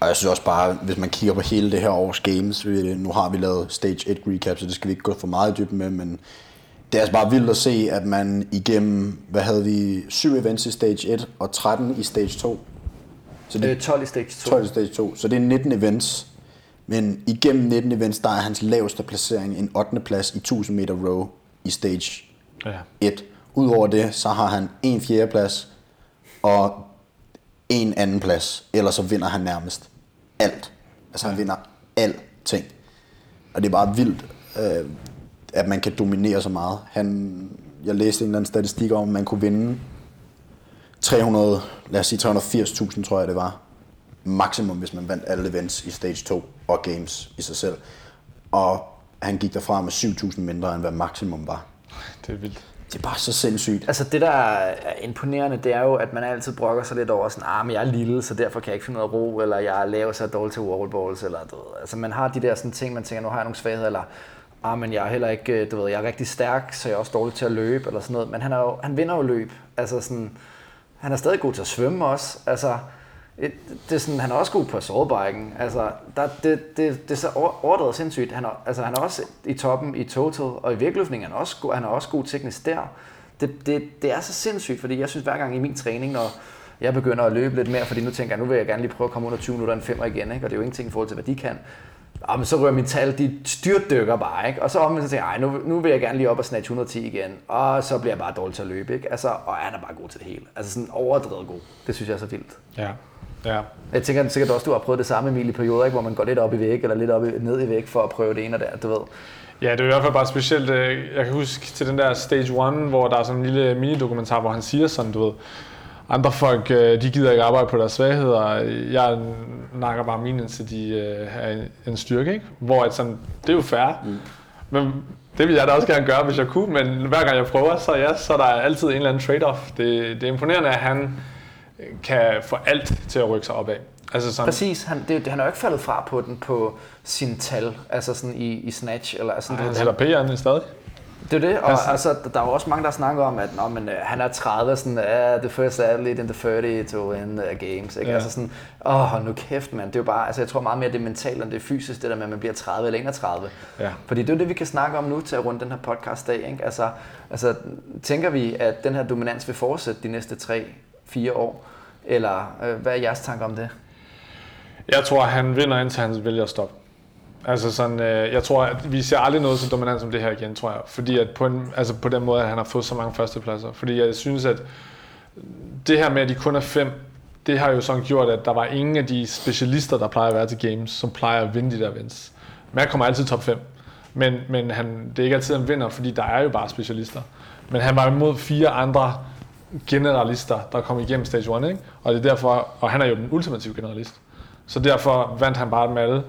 og jeg synes også bare, hvis man kigger på hele det her års games, nu har vi lavet Stage 1 recap, så det skal vi ikke gå for meget i dybden med, men det er altså bare vildt at se, at man igennem, hvad havde vi, syv events i Stage 1 og 13 i Stage 2. Så det, 12 i Stage 2. 12 i Stage 2, så det er 19 events. Men igennem 19 events, der er hans laveste placering en 8. plads i 1000 meter row i Stage ja. 1. Udover det, så har han en 4. plads og en anden plads, ellers så vinder han nærmest alt. Altså han vinder alting. Og det er bare vildt, øh, at man kan dominere så meget. Han, jeg læste en eller anden statistik om, at man kunne vinde 300, lad os sige 380.000, tror jeg det var. Maksimum, hvis man vandt alle events i Stage 2 og Games i sig selv. Og han gik derfra med 7.000 mindre, end hvad maksimum var. Det er vildt. Det er bare så sindssygt. Altså det, der er imponerende, det er jo, at man altid brokker sig lidt over sådan, ah, men jeg er lille, så derfor kan jeg ikke finde noget ro, eller jeg er lav, så dårligt dårlig til wallballs, eller du ved. Altså man har de der sådan ting, man tænker, nu har jeg nogle svagheder, eller ah, men jeg er heller ikke, øh, du ved, jeg er rigtig stærk, så jeg er også dårlig til at løbe, eller sådan noget. Men han, er jo, han vinder jo løb. Altså sådan, han er stadig god til at svømme også. Altså, det er sådan, han er også god på assaultbiken. Altså, der, det, det, det er så overdrevet sindssygt. Han er, altså, han er også i toppen i total, og i virkeligheden er han også god, han er også god teknisk der. Det, det, det er så sindssygt, fordi jeg synes hver gang i min træning, når jeg begynder at løbe lidt mere, fordi nu tænker jeg, nu vil jeg gerne lige prøve at komme under 20 minutter en femmer igen, ikke? og det er jo ingenting i forhold til, hvad de kan. Ah, og så rører min tal, de styrtdykker bare, ikke? Og så omvendt så tænker jeg, nu, nu vil jeg gerne lige op og snatch 110 igen. Og så bliver jeg bare dårlig til at løbe, ikke? Altså, og han er bare god til det hele. Altså sådan overdrevet god. Det synes jeg er så vildt. Ja. Ja. Jeg tænker at sikkert også, du har prøvet det samme, Emil, i perioder, ikke? hvor man går lidt op i væg, eller lidt op i, ned i væg for at prøve det ene og der, du ved. Ja, det er i hvert fald bare specielt. Øh, jeg kan huske til den der Stage 1, hvor der er sådan en lille mini-dokumentar, hvor han siger sådan, du ved, andre folk, øh, de gider ikke arbejde på deres svagheder. Jeg nakker bare mine, indtil de øh, har en styrke, ikke? Hvor at sådan, det er jo fair. Mm. Men det vil jeg da også gerne gøre, hvis jeg kunne, men hver gang jeg prøver, så, ja, så er der altid en eller anden trade-off. Det, det er imponerende, at han kan få alt til at rykke sig opad. Altså sådan, Præcis, han, det, han er jo ikke faldet fra på den på sin tal, altså sådan i, i snatch. Eller sådan, Ej, han sætter P'erne stadig. Det er det, og altså, altså, der er jo også mange, der snakker om, at nå, men, uh, han er 30, sådan, uh, the first athlete in the 30 to win uh, games. Ikke? Ja. Altså sådan, åh, oh, nu kæft, mand. Det er jo bare, altså, jeg tror meget mere, det er mentalt, end det er fysisk, det der med, at man bliver 30 eller 31. Ja. Fordi det er jo det, vi kan snakke om nu til at runde den her podcast dag. Ikke? Altså, altså, tænker vi, at den her dominans vil fortsætte de næste 3-4 år? Eller øh, hvad er jeres tanker om det? Jeg tror, han vinder, indtil han vælger at stoppe. Altså sådan, øh, jeg tror, at vi ser aldrig noget så dominant som det her igen, tror jeg. Fordi at på, en, altså på den måde, at han har fået så mange førstepladser. Fordi jeg synes, at det her med, at de kun er fem, det har jo sådan gjort, at der var ingen af de specialister, der plejer at være til games, som plejer at vinde de der events. Matt kommer altid top 5. Men, men han, det er ikke altid, han vinder, fordi der er jo bare specialister. Men han var imod fire andre generalister, der kom igennem stage 1, ikke? Og det er derfor, og han er jo den ultimative generalist. Så derfor vandt han bare med alle.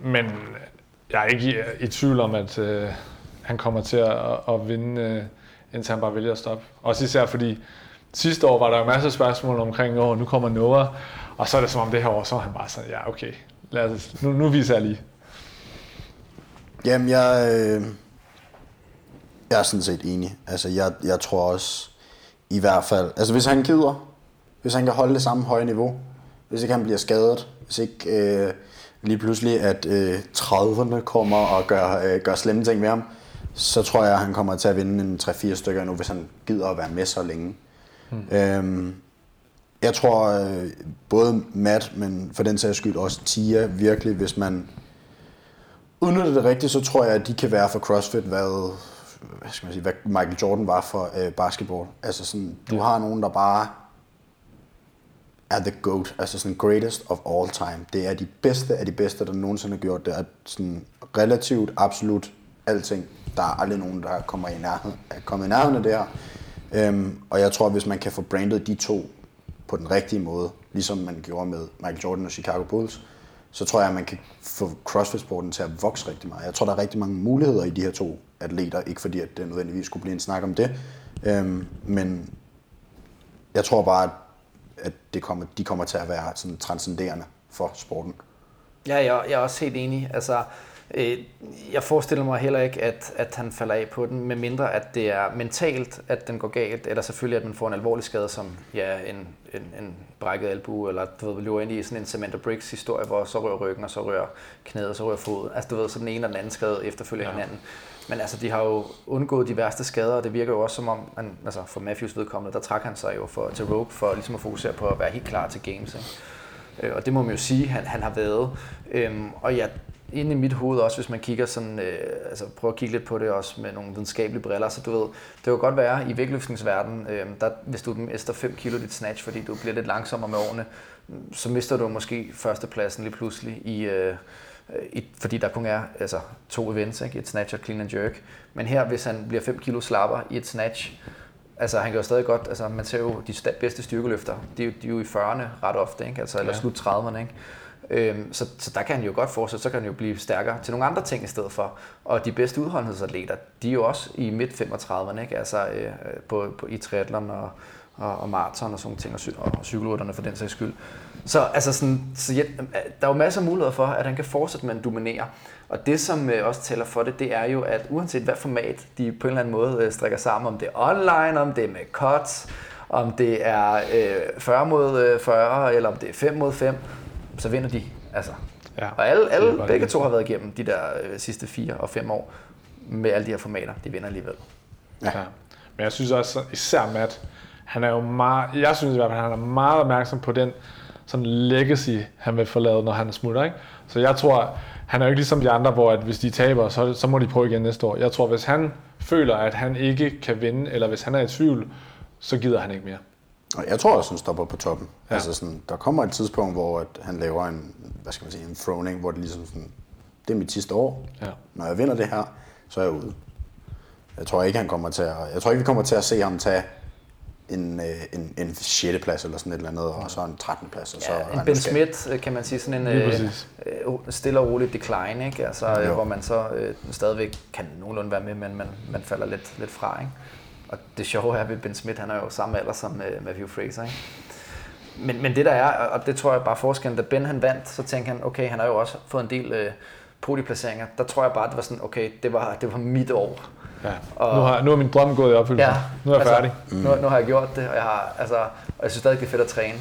Men jeg er ikke i, i tvivl om, at øh, han kommer til at, at vinde, øh, indtil han bare vælger at stoppe. Også især fordi sidste år var der jo masser af spørgsmål omkring, åh, nu kommer Noah, og så er det som om det her år, så er han bare sådan, ja, okay, lad os, nu, nu viser jeg lige. Jamen, jeg, øh, jeg er sådan set enig. Altså, jeg, jeg tror også, i hvert fald, altså hvis han gider, hvis han kan holde det samme høje niveau, hvis ikke han bliver skadet, hvis ikke øh, lige pludselig, at øh, 30'erne kommer og gør, øh, gør slemme ting med ham, så tror jeg, at han kommer til at vinde en 3-4 stykker nu, hvis han gider at være med så længe. Hmm. Øhm, jeg tror øh, både Matt, men for den sags skyld også Tia, virkelig, hvis man udnytter det rigtigt, så tror jeg, at de kan være for CrossFit, hvad, hvad, skal man sige, hvad Michael Jordan var for øh, basketball. Altså sådan, du ja. har nogen, der bare er the GOAT, altså sådan greatest of all time. Det er de bedste af de bedste, der nogensinde har gjort det. Er sådan relativt, absolut alting. Der er aldrig nogen, der kommer i nærheden, er kommet i nærheden af det her. Øhm, og jeg tror, hvis man kan få brandet de to på den rigtige måde, ligesom man gjorde med Michael Jordan og Chicago Bulls, så tror jeg, at man kan få CrossFit-sporten til at vokse rigtig meget. Jeg tror, der er rigtig mange muligheder i de her to atleter, ikke fordi at det nødvendigvis skulle blive en snak om det, øhm, men jeg tror bare, at det kommer, de kommer til at være sådan transcenderende for sporten. Ja, jeg, jeg er også helt enig. Altså, øh, jeg forestiller mig heller ikke, at, at han falder af på den, med mindre at det er mentalt, at den går galt, eller selvfølgelig, at man får en alvorlig skade, som ja, en, en, en brækket albu, eller du ved, løber ind i sådan en Samantha Briggs historie, hvor så rører ryggen, og så rører knæet, og så rører foden. Altså du ved, så den ene og den anden skade efterfølger ja. hinanden. Men altså, de har jo undgået de værste skader, og det virker jo også som om, man, altså for Matthews vedkommende, der trak han sig jo for, til Rogue for ligesom at fokusere på at være helt klar til games. Ikke? Øh, og det må man jo sige, han, han har været. Øhm, og ja, inde i mit hoved også, hvis man kigger sådan, øh, altså prøver at kigge lidt på det også med nogle videnskabelige briller, så du ved, det kan godt være i vægtløftningsverdenen, øh, der, hvis du mister 5 kilo dit snatch, fordi du bliver lidt langsommere med årene, så mister du måske førstepladsen lige pludselig i, øh, Øh, i, fordi der kun er altså, to events, ikke? et snatch og clean and jerk. Men her, hvis han bliver 5 kilo slapper i et snatch, altså han kan jo stadig godt, altså man ser jo de bedste styrkeløfter, de, de er jo i 40'erne ret ofte, ikke? Altså, eller ja. slut 30'erne. Ikke? Øhm, så, så der kan han jo godt fortsætte, så kan han jo blive stærkere til nogle andre ting i stedet for. Og de bedste udholdenhedsatleter, de er jo også i midt 35'erne, ikke? Altså øh, på, på, i triathlon og, og, og maraton og sådan ting, og, cy- og cykelrytterne for den sags skyld. Så, altså sådan, så ja, der er jo masser af muligheder for, at han kan fortsætte med at dominere. Og det, som øh, også tæller for det, det er jo, at uanset hvad format de på en eller anden måde øh, strikker sammen, om det er online, om det er med cuts, om det er øh, 40 mod øh, 40, eller om det er 5 mod 5, så vinder de. Altså. Ja. Og alle, alle begge det. to har været igennem de der øh, sidste 4 og 5 år med alle de her formater. De vinder alligevel. Ja. Men jeg synes også, især Matt, han er jo meget, jeg synes i hvert fald, han er meget opmærksom på den sådan legacy, han vil forlade, når han smutter. Ikke? Så jeg tror, han er jo ikke ligesom de andre, hvor at hvis de taber, så, så må de prøve igen næste år. Jeg tror, hvis han føler, at han ikke kan vinde, eller hvis han er i tvivl, så gider han ikke mere. Og jeg tror også, han stopper på toppen. Ja. Altså sådan, der kommer et tidspunkt, hvor at han laver en, hvad skal man sige, en throning, hvor det ligesom sådan, det er mit sidste år. Ja. Når jeg vinder det her, så er jeg ude. Jeg tror ikke, han kommer til at, jeg tror ikke, vi kommer til at se ham tage en, øh, en, en 6. plads eller sådan et eller andet, og så en 13. plads. Og så Ja, en Ben Smith, øh, kan man sige, sådan en øh, øh, stille og rolig decline, ikke? Altså, Jo. hvor man så øh, stadigvæk kan nogenlunde være med, men man, man falder lidt, lidt fra. Ikke? Og det sjove er ved Ben Smith, han er jo samme alder som øh, Matthew Fraser. Ikke? Men, men det der er, og det tror jeg bare forskellen, da Ben han vandt, så tænkte han, okay, han har jo også fået en del øh, podieplaceringer. Der tror jeg bare, det var sådan, okay, det var, det var mit år. Ja. Og- nu, har, nu er min drøm gået i opfyldelse. Ja, nu er jeg altså, færdig. Nu, nu har jeg gjort det, og jeg, har, altså, og jeg synes stadig, det er fedt at træne.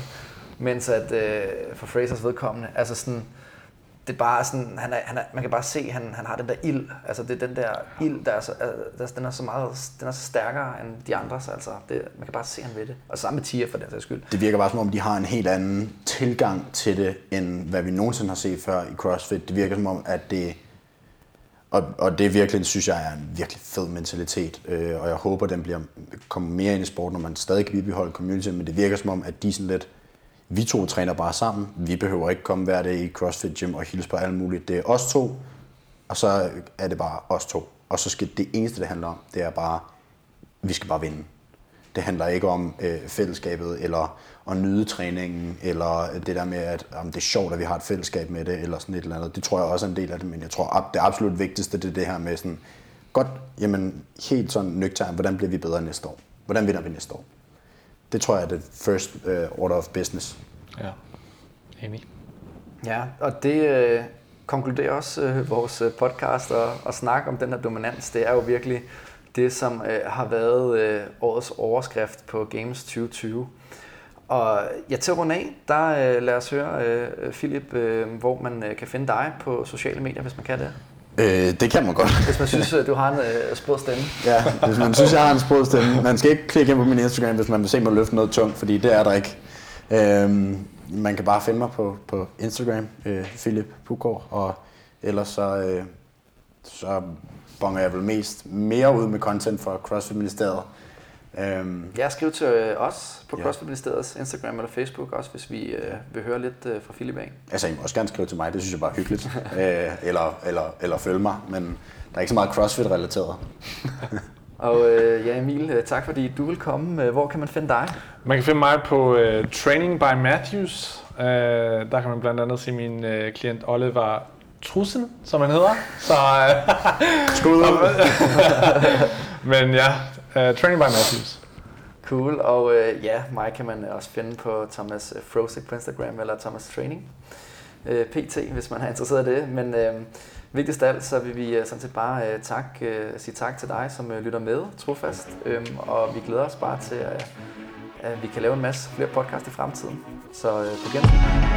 Mens at øh, for Frasers vedkommende, altså sådan, det er bare sådan, han er, han er, man kan bare se, at han, han har den der ild. Altså det er den der ild, der er så, der, den er så meget, den er så stærkere end de andres. Altså det, man kan bare se, at han ved det. Og samme med Tia for den sags skyld. Det virker bare som om, de har en helt anden tilgang til det, end hvad vi nogensinde har set før i CrossFit. Det virker som om, at det... Og, og det virkelig, synes jeg, er en virkelig fed mentalitet. Øh, og jeg håber, den bliver kommer mere ind i sporten, når man stadig kan bibeholde community. Men det virker som om, at de sådan lidt... Vi to træner bare sammen. Vi behøver ikke komme hver dag i CrossFit Gym og hilse på alt muligt. Det er os to, og så er det bare os to. Og så skal det eneste, det handler om, det er bare, vi skal bare vinde. Det handler ikke om øh, fællesskabet, eller at nyde træningen, eller det der med, at om det er sjovt, at vi har et fællesskab med det, eller sådan et eller andet. Det tror jeg også er en del af det, men jeg tror, at det absolut vigtigste, det er det her med sådan, godt, jamen helt sådan nøgtern, hvordan bliver vi bedre næste år? Hvordan vinder vi næste år? Det tror jeg er det first uh, order of business. Ja. Enig. Ja, og det øh, konkluderer også øh, vores øh, podcast og, og snak om den her dominans. Det er jo virkelig det, som øh, har været øh, årets overskrift på Games 2020. Og ja, til at runde af, der øh, lad os høre, øh, Philip, øh, hvor man øh, kan finde dig på sociale medier, hvis man kan det. Øh, det kan man godt. Hvis man synes, øh, du har en øh, sprød stemme. Ja, hvis man synes, jeg har en sprød stemme. Man skal ikke klikke ind på min Instagram, hvis man vil se mig løfte noget tungt, fordi det er der ikke. Øhm, man kan bare finde mig på, på Instagram, øh, Philip Puggaard, og ellers så, øh, så bonger jeg vel mest mere ud med content fra CrossFit Ministeriet. Øhm, Ja, skriv til øh, os på Ja. CrossFit Ministeriets Instagram eller Facebook også, hvis vi øh, vil høre lidt øh, fra Philip af. altså, I må også gerne skrive til mig, det synes jeg bare er hyggeligt. øh, eller, eller, eller følge mig, men der er ikke så meget CrossFit-relateret. Og øh, ja, Emil, øh, tak fordi du vil komme. Øh, Hvor kan man finde dig? Man kan finde mig på uh, Training by Matthews. Uh, der kan man blandt andet se min uh, klient Oliver Trussen, som han hedder. Så, uh, Skud men ja, uh, Training by Matthews. Cool, og øh, ja, mig kan man også finde på Thomas øh, Frosik på Instagram eller Thomas Training. Øh, PT, hvis man er interesseret i det. Men øh, vigtigst af alt, så vil vi øh, sådan set bare øh, tak, øh, sige tak til dig, som øh, lytter med trofast. Øh, og vi glæder os bare til, at, at vi kan lave en masse flere podcast i fremtiden. Så øh, på genhør.